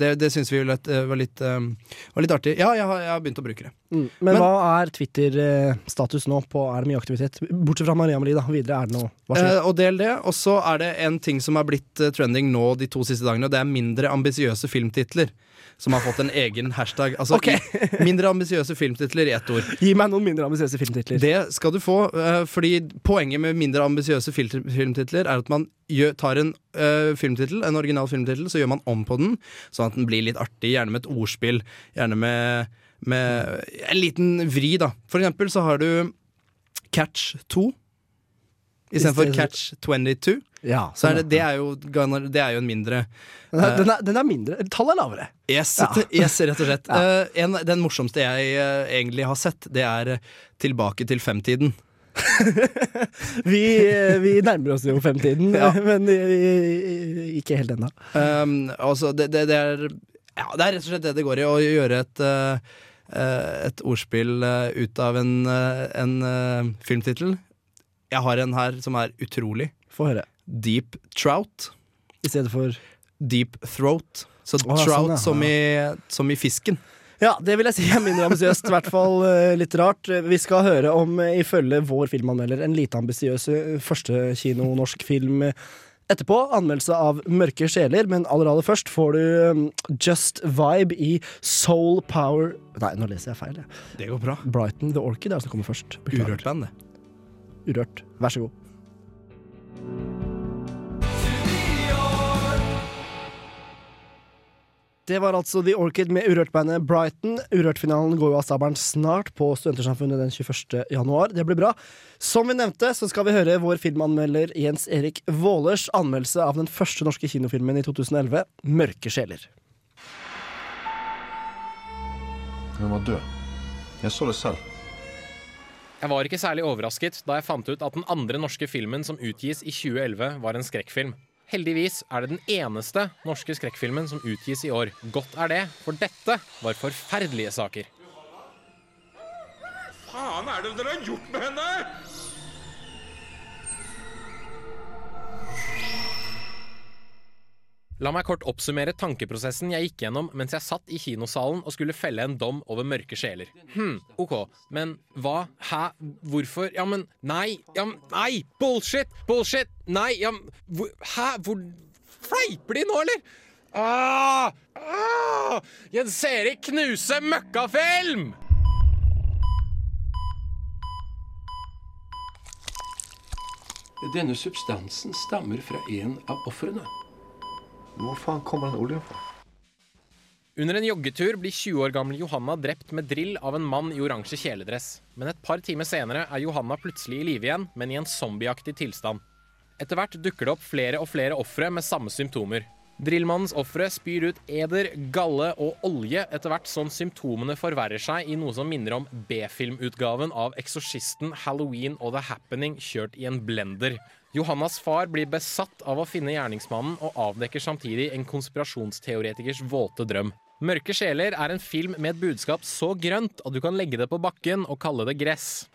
det, det syns vi var litt, var, litt, var litt artig. Ja, jeg har, jeg har begynt å bruke det. Mm. Men, hva er Twitter-status nå? på Er det mye aktivitet? Bortsett fra Maria Marie, da. Videre er det noe? Eh, og del det. Og så er det en ting som er blitt eh, trending nå de to siste dagene, og det er mindre ambisiøse filmtitler. Som har fått en egen hashtag. Altså okay. mindre ambisiøse filmtitler i ett ord. Gi meg noen mindre ambisiøse filmtitler. Det skal du få, eh, fordi poenget med mindre ambisiøse fil- filmtitler er at man tar en uh, filmtittel, en original filmtittel, så gjør man om på den, sånn at den blir litt artig, gjerne med et ordspill, gjerne med, med en liten vri, da. For eksempel så har du Catch 2 istedenfor Catch 22. Ja, Så er sånn, det, det, er jo, det er jo en mindre Den er, eh, den, er, den er mindre. Tallet er lavere. Yes, Ja. yes rett og slett. (laughs) Eh, en, den morsomste jeg uh, egentlig har sett, det er Tilbake til femtiden. (laughs) Vi, vi nærmer oss jo femtiden, (laughs) Ja. men ikke helt ennå. Um, altså, det, det, er, ja, det er rett og slett det det går i, å gjøre et, et ordspill ut av en, uh, en uh, filmtittel. Jeg har en her som er utrolig. Få høre. Deep Trout. I stedet for Deep Throat. Så Å, trout sånn, ja. som, i, som i fisken. Ja, det vil jeg si er mindre ambisiøst. I hvert fall eh, litt rart. Vi skal høre om, eh, ifølge vår filmanmelder, en lite ambisiøs eh, første kino-norsk film etterpå. Anmeldelse av Mørke sjeler, men aller aller først får du Just Vibe i Soul Power Nei, nå leser jeg feil. Jeg. Det går bra. Brighton The Orchid er det som kommer først. Urørt band, det. Urørt. Vær så god. Det var altså The Orchid med Urørt-bandet Brighton. Urørt-finalen går jo av stabelen snart på Studentersamfunnet den 21. januar. Det blir bra. Som vi nevnte, så skal vi høre vår filmanmelder Jens Erik Vålers anmeldelse av den første norske kinofilmen i 2011, 'Mørke sjeler'. Hun var død. Jeg så det selv. Jeg var ikke særlig overrasket da jeg fant ut at den andre norske filmen som utgis i 2011, var en skrekkfilm. Heldigvis er det den eneste norske skrekkfilmen som utgis i år. Godt er det, for dette var forferdelige saker. faen er det dere har gjort med henne?! La meg kort oppsummere tankeprosessen jeg gikk gjennom mens jeg satt i kinosalen og skulle felle en dom over mørke sjeler. Hm, ok, men hva? Hæ? Hvorfor? Ja, men Nei! Ja, Nei! Bullshit! Bullshit! Nei! Ja, men Hæ? Hvor Fleiper de nå, eller? Ah! Ah! Jens Erik Knuse møkkafilm! Denne substansen stammer fra en av ofrene. Hvor faen kommer den oljen fra? Under en joggetur blir 20 år gamle Johanna drept med drill av en mann i oransje kjeledress. Men et par timer senere er Johanna plutselig i live igjen, men i en zombieaktig tilstand. Etter hvert dukker det opp flere og flere ofre med samme symptomer. Drillmannens ofre spyr ut eder, galle og olje etter hvert som symptomene forverrer seg i noe som minner om B-filmutgaven av Eksorsisten, Halloween og The Happening kjørt i en blender. Johannas far blir besatt av å finne gjerningsmannen og avdekker samtidig en konspirasjonsteoretikers våte drøm. Mørke sjeler er en film med et budskap så grønt at du kan legge det på bakken og kalle det gress.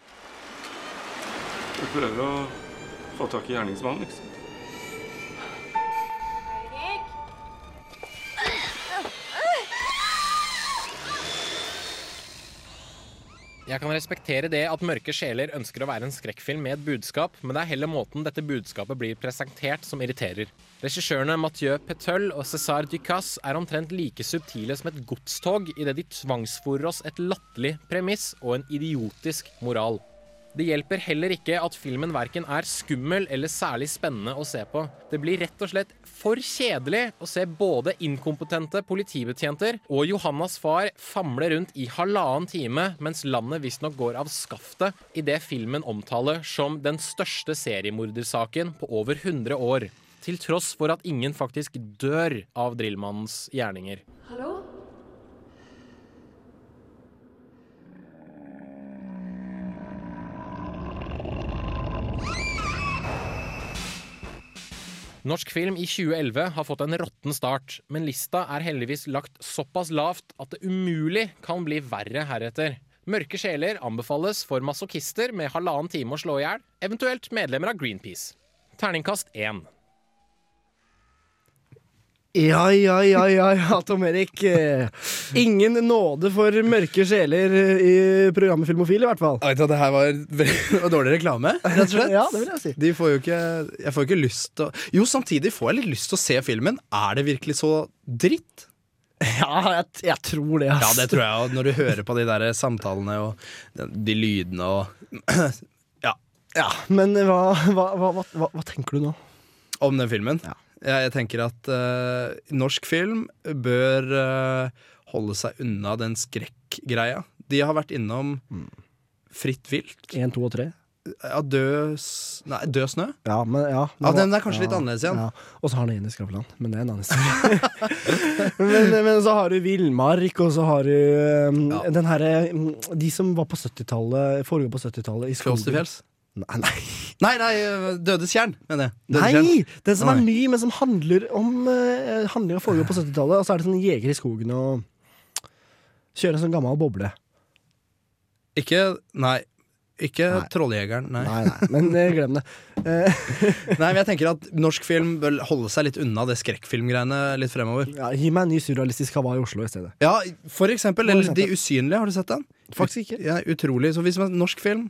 Du prøver å få tak i gjerningsmannen, liksom. Jeg kan respektere det at Mørke sjeler ønsker å være en skrekkfilm med et budskap, men det er heller måten dette budskapet blir presentert som irriterer. Regissørene Mathieu Peteul og César Ducasse er omtrent like subtile som et godstog idet de tvangsfòrer oss et latterlig premiss og en idiotisk moral. Det hjelper heller ikke at filmen verken er skummel eller særlig spennende å se på. Det blir rett og slett for kjedelig å se både inkompetente politibetjenter og Johannas far famle rundt i halvannen time mens landet visstnok går av skaftet i det filmen omtaler som den største seriemordersaken på over 100 år. Til tross for at ingen faktisk dør av drillmannens gjerninger. Hallo? Norsk film i 2011 har fått en råtten start, men lista er heldigvis lagt såpass lavt at det umulig kan bli verre heretter. Mørke sjeler anbefales for masochister med halvannen time å slå i hjel, eventuelt medlemmer av Greenpeace. Terningkast én. Ja, ja, ja, ja, ja, Tom Erik. Ingen nåde for mørke sjeler i programmet Filmofil, i hvert fall. Vet du, det her (laughs) var, dårlig reklame, rett og slett. (laughs) Ja, det vil jeg si. De får jo ikke, jeg får ikke lyst til å Jo, samtidig får jeg litt lyst til å se filmen. Er det virkelig så dritt? Ja, jeg, jeg tror det. ass. Ja, det tror jeg. Og når du hører på de der samtalene og de, de lydene og (clears throat) Ja. Ja, Men hva, hva, hva, hva tenker du nå? Om den filmen? Ja. Jeg, jeg tenker at uh, norsk film bør uh, holde seg unna den skrekkgreia. De har vært innom Fritt vilt. Én, to og tre? Ja, død Nei, Død snø? Ja, men ja, Ja, den er kanskje litt annerledes igjen. Ja. Og så har han en i Skavlan, men det er en annen historie. (laughs) men, men så har du Villmark, og så har du um, den herre De som var på 70-tallet, foregår på 70-tallet i skogen. Fjås til fjells? Nei, nei. Nei, nei, Dødes tjern, mener jeg. Dødes Nei! Den som er ny, men som handler om uh, Handlinga foregår på 70-tallet, og så er det sånn jeger i skogen og kjører en sånn gammel boble. Ikke Nei. Ikke Trolljegeren, nei. Nei, nei, men uh, glem det. (laughs) Nei, men jeg tenker at norsk film bør holde seg litt unna det skrekkfilmgreiene litt fremover. ja, gi meg en ny surrealistisk Hawaii i Oslo i stedet. Ja, for eksempel. Eller. De usynlige, har du sett den? Faktisk ikke. Ja, utrolig. Så hvis man norsk film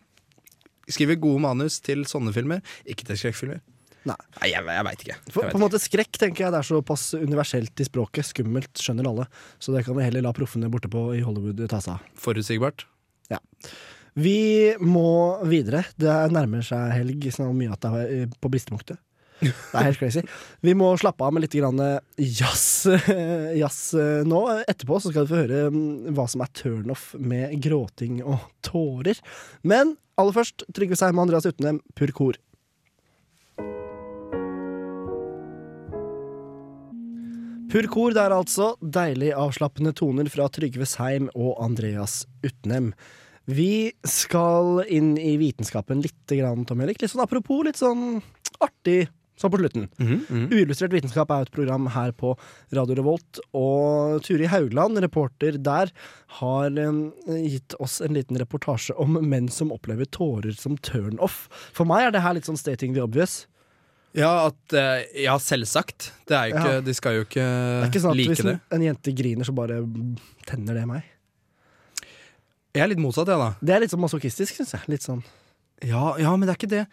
skriver gode manus til sånne filmer, ikke til skrekkfilmer Nei. jeg, jeg veit ikke. For, Jeg vet på en måte Skrekk tenker jeg det er såpass universelt i språket. Skummelt skjønner alle. Så det kan vi heller la proffene borte på i Hollywood ta seg av. Forutsigbart. Ja. Vi må videre. Det nærmer seg helg så mye at det er på bristepunktet. Det er helt crazy. Vi må slappe av med litt grann jazz, jazz eh, nå. Etterpå så skal du få høre mm, hva som er turnoff med gråting og tårer. Men aller først Trygve Seim og Andreas Utnem, Purkor. Purkor der altså. Deilig avslappende toner fra Trygve Seim og Andreas Utnem. Vi skal inn i vitenskapen litt, Tom Erik. Litt sånn apropos, litt sånn artig sånn på slutten. Uillustrert vitenskap er et program her på Radio Revolt, og Turi Haugland, reporter der, har gitt oss en liten reportasje om menn som opplever tårer som turn-off. For meg er det her litt sånn stating the obvious. Ja, at, eh, ja, selvsagt. Det er jo ikke, Ja. De skal jo ikke, Det er ikke sånn at like hvis en, en jente griner, så bare tenner det meg. Jeg er litt motsatt, jeg, da. Det er litt sånn masochistisk, syns jeg. Litt sånn. Ja, ja, men det er ikke det.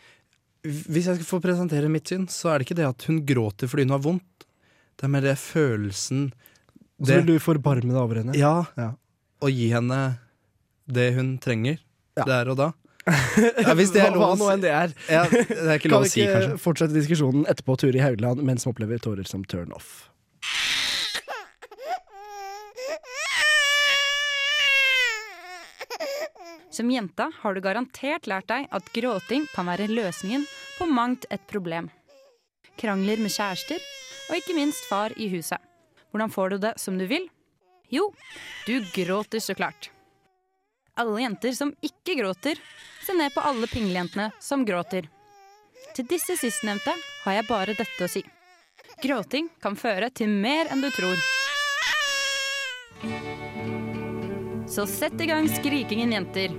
Hvis jeg skal få presentere mitt syn, så er det ikke det at hun gråter fordi hun har vondt. Det er mer det følelsen Og så vil du forbarme deg over henne. Ja. Ja. Og gi henne det hun trenger Ja. der og da. (laughs) Ja, hvis det er lov å nå si. enn det er. Ja, det er ikke lov å si, Kan kanskje. ikke fortsette diskusjonen etterpå, Turi Haugland, mens som opplever tårer som turn off? Som jente har du garantert lært deg at gråting kan være løsningen på mangt et problem. Krangler med kjærester, og ikke minst far i huset. Hvordan får du det som du vil? Jo, du gråter så klart. Alle jenter som ikke gråter, ser ned på alle pinglejentene som gråter. Til disse sistnevnte har jeg bare dette å si. Gråting kan føre til mer enn du tror. Så sett i gang skrikingen, jenter.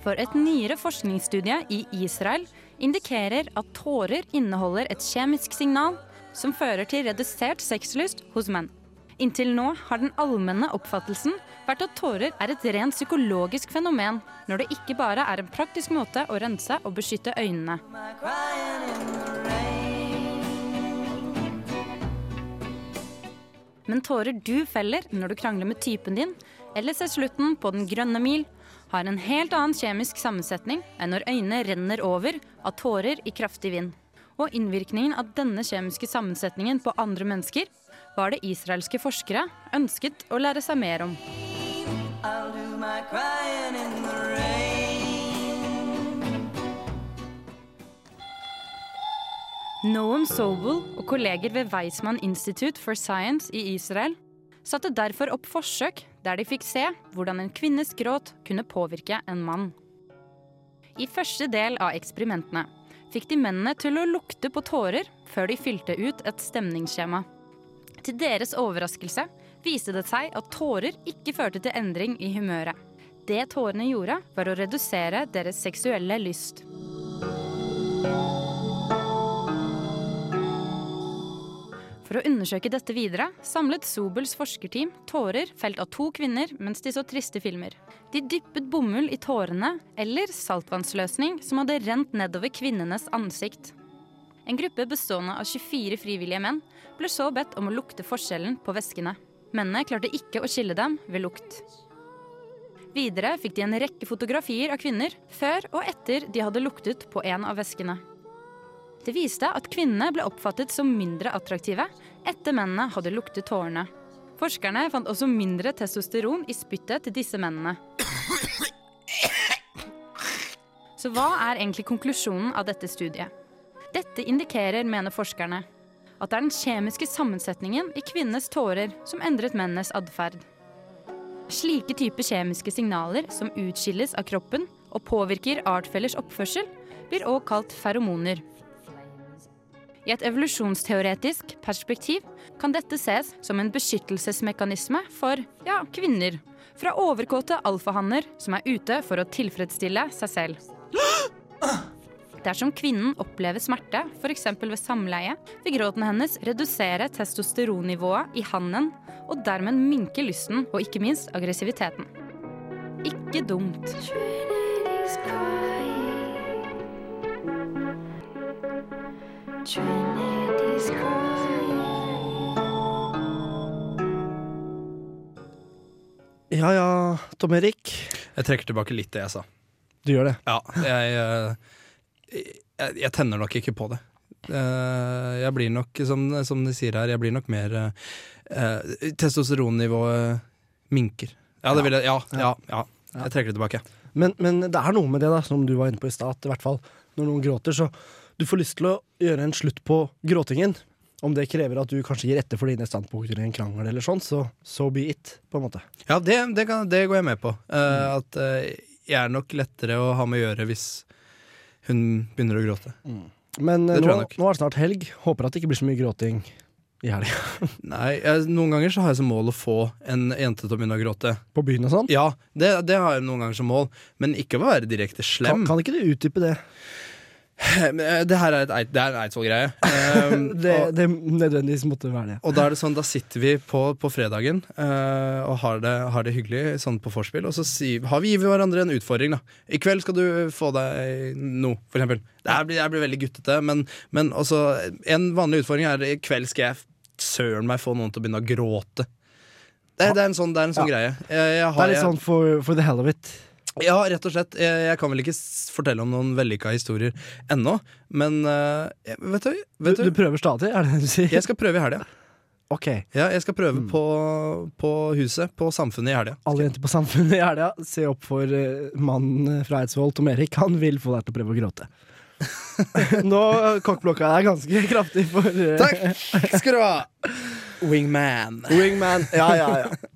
For et nyere forskningsstudie i Israel indikerer at tårer inneholder et kjemisk signal som fører til redusert sexlyst hos menn. Inntil nå har den allmenne oppfattelsen vært at tårer er et rent psykologisk fenomen, når det ikke bare er en praktisk måte å rense og beskytte øynene. Men tårer du feller når du krangler med typen din, eller ser slutten på Den grønne mil, har en helt annen kjemisk sammensetning enn når øynene renner over av tårer i kraftig vind. Og innvirkningen av denne kjemiske sammensetningen på andre mennesker var det israelske forskere ønsket å lære seg mer om. Noam Sobel og kolleger ved Weizmann Institute for Science i Israel satte derfor opp forsøk der de fikk se hvordan en kvinnes gråt kunne påvirke en mann. I første del av eksperimentene fikk de mennene til å lukte på tårer før de fylte ut et stemningsskjema. Til deres overraskelse viste det seg at tårer ikke førte til endring i humøret. Det tårene gjorde, var å redusere deres seksuelle lyst. For å undersøke dette videre samlet Sobels forskerteam tårer felt av to kvinner mens de så triste filmer. De dyppet bomull i tårene eller saltvannsløsning som hadde rent nedover kvinnenes ansikt. En gruppe bestående av 24 frivillige menn ble så bedt om å lukte forskjellen på væskene. Mennene klarte ikke å skille dem ved lukt. Videre fikk de en rekke fotografier av kvinner før og etter de hadde luktet på en av væskene. Det viste at kvinnene ble oppfattet som mindre attraktive etter mennene hadde luktet tårene. Forskerne fant også mindre testosteron i spyttet til disse mennene. Så hva er egentlig konklusjonen av dette studiet? Dette indikerer, mener forskerne, at det er den kjemiske sammensetningen i kvinnenes tårer som endret mennenes atferd. Slike typer kjemiske signaler som utskilles av kroppen og påvirker artfellers oppførsel, blir også kalt feromoner. I et evolusjonsteoretisk perspektiv kan dette ses som en beskyttelsesmekanisme for ja, kvinner. Fra overkåte alfahanner som er ute for å tilfredsstille seg selv. Dersom kvinnen opplever smerte, f.eks. ved samleie, vil gråten hennes redusere testosteronnivået i hannen og dermed minke lysten og ikke minst aggressiviteten. Ikke dumt. Ja ja, Tom Erik. Jeg trekker tilbake litt det jeg sa. Du gjør det? Ja, jeg, eh, jeg, jeg tenner nok ikke på det. Eh, Jeg blir nok, som, som de sier her, jeg blir nok mer eh, Testosteronnivået minker. Ja, det vil jeg. Ja, ja, ja. Jeg trekker det tilbake. Men, men det er noe med det da, som du var inne på i stad, når noen gråter, så du får lyst til å gjøre en slutt på gråtingen. Om det krever at du kanskje gir etter for dine standpunkter i en krangel, eller sånn, så so be it, på en måte. Ja, det, det, kan, det går jeg med på. Eh, At uh, jeg er nok lettere å ha med å gjøre hvis hun begynner å gråte. Men eh, Det tror nå, nå er det snart helg. Håper at det ikke blir så mye gråting i helga. (laughs) Nei, jeg, Noen ganger så har jeg som mål å få en jente til å begynne å gråte. På byen og sånn? Ja, det, det har jeg noen ganger som mål, men ikke å være direkte slem. Kan, kan ikke du utdype det? (laughs) Eh, Det her er, et, det er en Eidsvoll-greie. Um, (laughs) det, det nødvendigvis måtte være det. Og da er det sånn, da sitter vi på, på fredagen uh, og har det, har det hyggelig sånn på vorspiel, og så si, har vi hverandre en utfordring. da I kveld skal du få deg noe, for eksempel. Det blir, det blir veldig guttete, men, men også en vanlig utfordring er i kveld skal jeg søren meg få noen til å begynne å gråte. Det, det er en sånn, det er en sånn Ja. greie. Jeg, jeg Det er litt sånn for, for the hell of it. Ja, rett og slett. Jeg, jeg kan vel ikke fortelle om noen vellykka historier ennå, men uh, vet du, vet du, Du, du prøver stadig, er det det du sier? Jeg skal prøve i helga. Ok. Ja, jeg skal prøve på, på huset, på Samfunnet i helga. Alle jenter på Samfunnet i helga, se opp for uh, mannen fra Eidsvoll, Tom Erik. Han vil få deg til å prøve å gråte. (laughs) Nå kokkblokka er ganske kraftig for uh, Takk skal du ha! (laughs) Wingman. Wingman. Ja, ja, ja.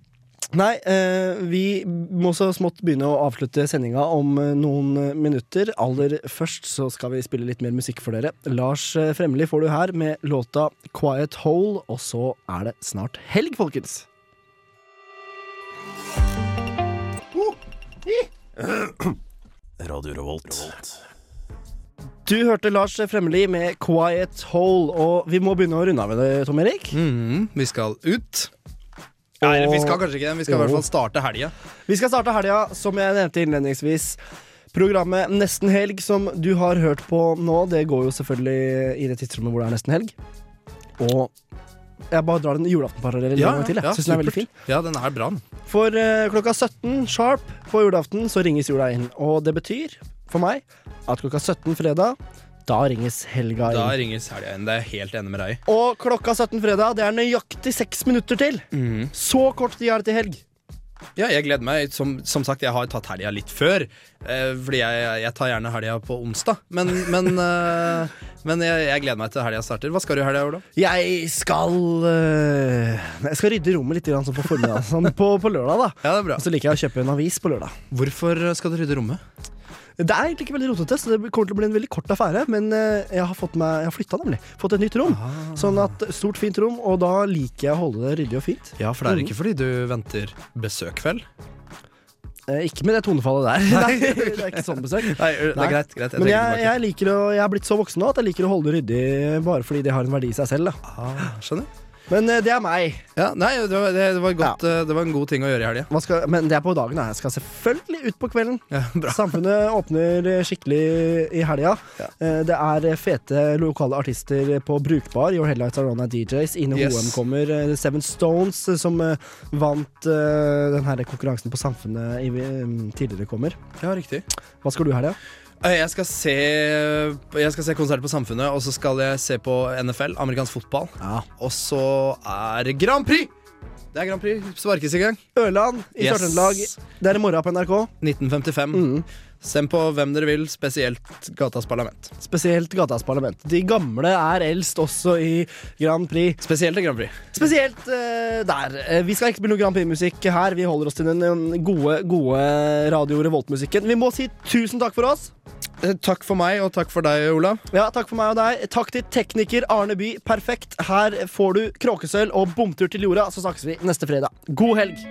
Nei, eh, vi må så smått begynne å avslutte sendinga om eh, noen eh, minutter. Aller først så skal vi spille litt mer musikk for dere. Lars Fremli får du her med låta 'Quiet Hole', og så er det snart helg, folkens. Radio Revolt. Du hørte Lars Fremli med 'Quiet Hole', og vi må begynne å runde av med det, Tom Erik. Mm, vi skal ut. Nei, vi skal kanskje ikke det. Vi skal i hvert fall starte helga. Vi skal starte helga, som jeg nevnte innledningsvis. Programmet Nesten helg, som du har hørt på nå, det går jo selvfølgelig i det tidsrommet hvor det er nesten helg. Og jeg bare drar den julaftenparallellen en gang til. Jeg synes den er veldig fin. Ja, den er bra. For uh, klokka 17 sharp på julaften så ringes jula inn. Og det betyr for meg at klokka 17 fredag, da ringes helga Da ringes helga inn. Det er jeg helt enig med deg i. Og klokka 17 fredag, det er nøyaktig seks minutter til. Så kort tid er det til helg. Ja, jeg gleder meg. Som, som sagt, jeg har tatt helga litt før. Eh, fordi jeg, jeg tar gjerne helga på onsdag. Men, men, (laughs) eh, men jeg, jeg gleder meg til helga starter. Hva skal du i helga, Olav? Jeg skal øh, Jeg skal rydde rommet litt sånn på formiddagen. Sånn på, på lørdag, da. Ja, det er bra. Og så liker jeg å kjøpe en avis på lørdag. Hvorfor skal du rydde rommet? Det er egentlig ikke veldig rotete, så det kommer til å bli en veldig kort affære. Men eh, jeg har, fått meg, jeg har flytta, nemlig. Fått et nytt rom. Sånn at Stort, fint rom, og da liker jeg å holde det ryddig og fint. Ja, for det er Mhm. ikke fordi du venter besøk, vel? Eh, ikke med det tonefallet der. (laughs) Nei, (laughs) det er ikke sånn besøk. Nei, det er greit, greit. Jeg Men jeg, jeg, liker å, jeg er blitt så voksen nå at jeg liker å holde det ryddig bare fordi det har en verdi i seg selv. Ah, skjønner. Men eh, det er meg. Ja, nei, det var, det, var godt, eh, det var en god ting å gjøre i helga. Men det er på dagen. da. Jeg skal selvfølgelig ut på kvelden. Ja, bra. Samfunnet åpner eh, skikkelig i helga. Det er fete lokale artister på Brukbar. Your Headlights Are On Are DJs. Ine Yes. Hoem kommer. Seven Stones, som vant den her konkurransen på Samfunnet tidligere, kommer. Ja, riktig. Hva skal du i helga? Eh, Jeg skal, se, jeg skal se konsert på Samfunnet, og så skal jeg se på NFL, amerikansk fotball. Og så er det Grand Prix! Det er Grand Prix. Sparkes i gang. Ørland i Yes. Sør-Trøndelag. Det er i morgen på NRK. 1955. Stem på hvem dere vil, spesielt Gatas Parlament. Spesielt Gatas Parlament. De gamle er eldst også i Grand Prix. Spesielt i Grand Prix. Spesielt uh, der. Eh, vi skal ikke spille noe Grand Prix-musikk her. Vi holder oss til den gode, gode Radio Revolt-musikken. Vi må si tusen takk for oss. Eh, Takk for meg, og takk for deg, Olav. Ja, takk for meg og deg. Takk til tekniker Arne By. Perfekt. Her får du kråkesølv og bomtur til jorda. Så snakkes vi neste fredag. God helg.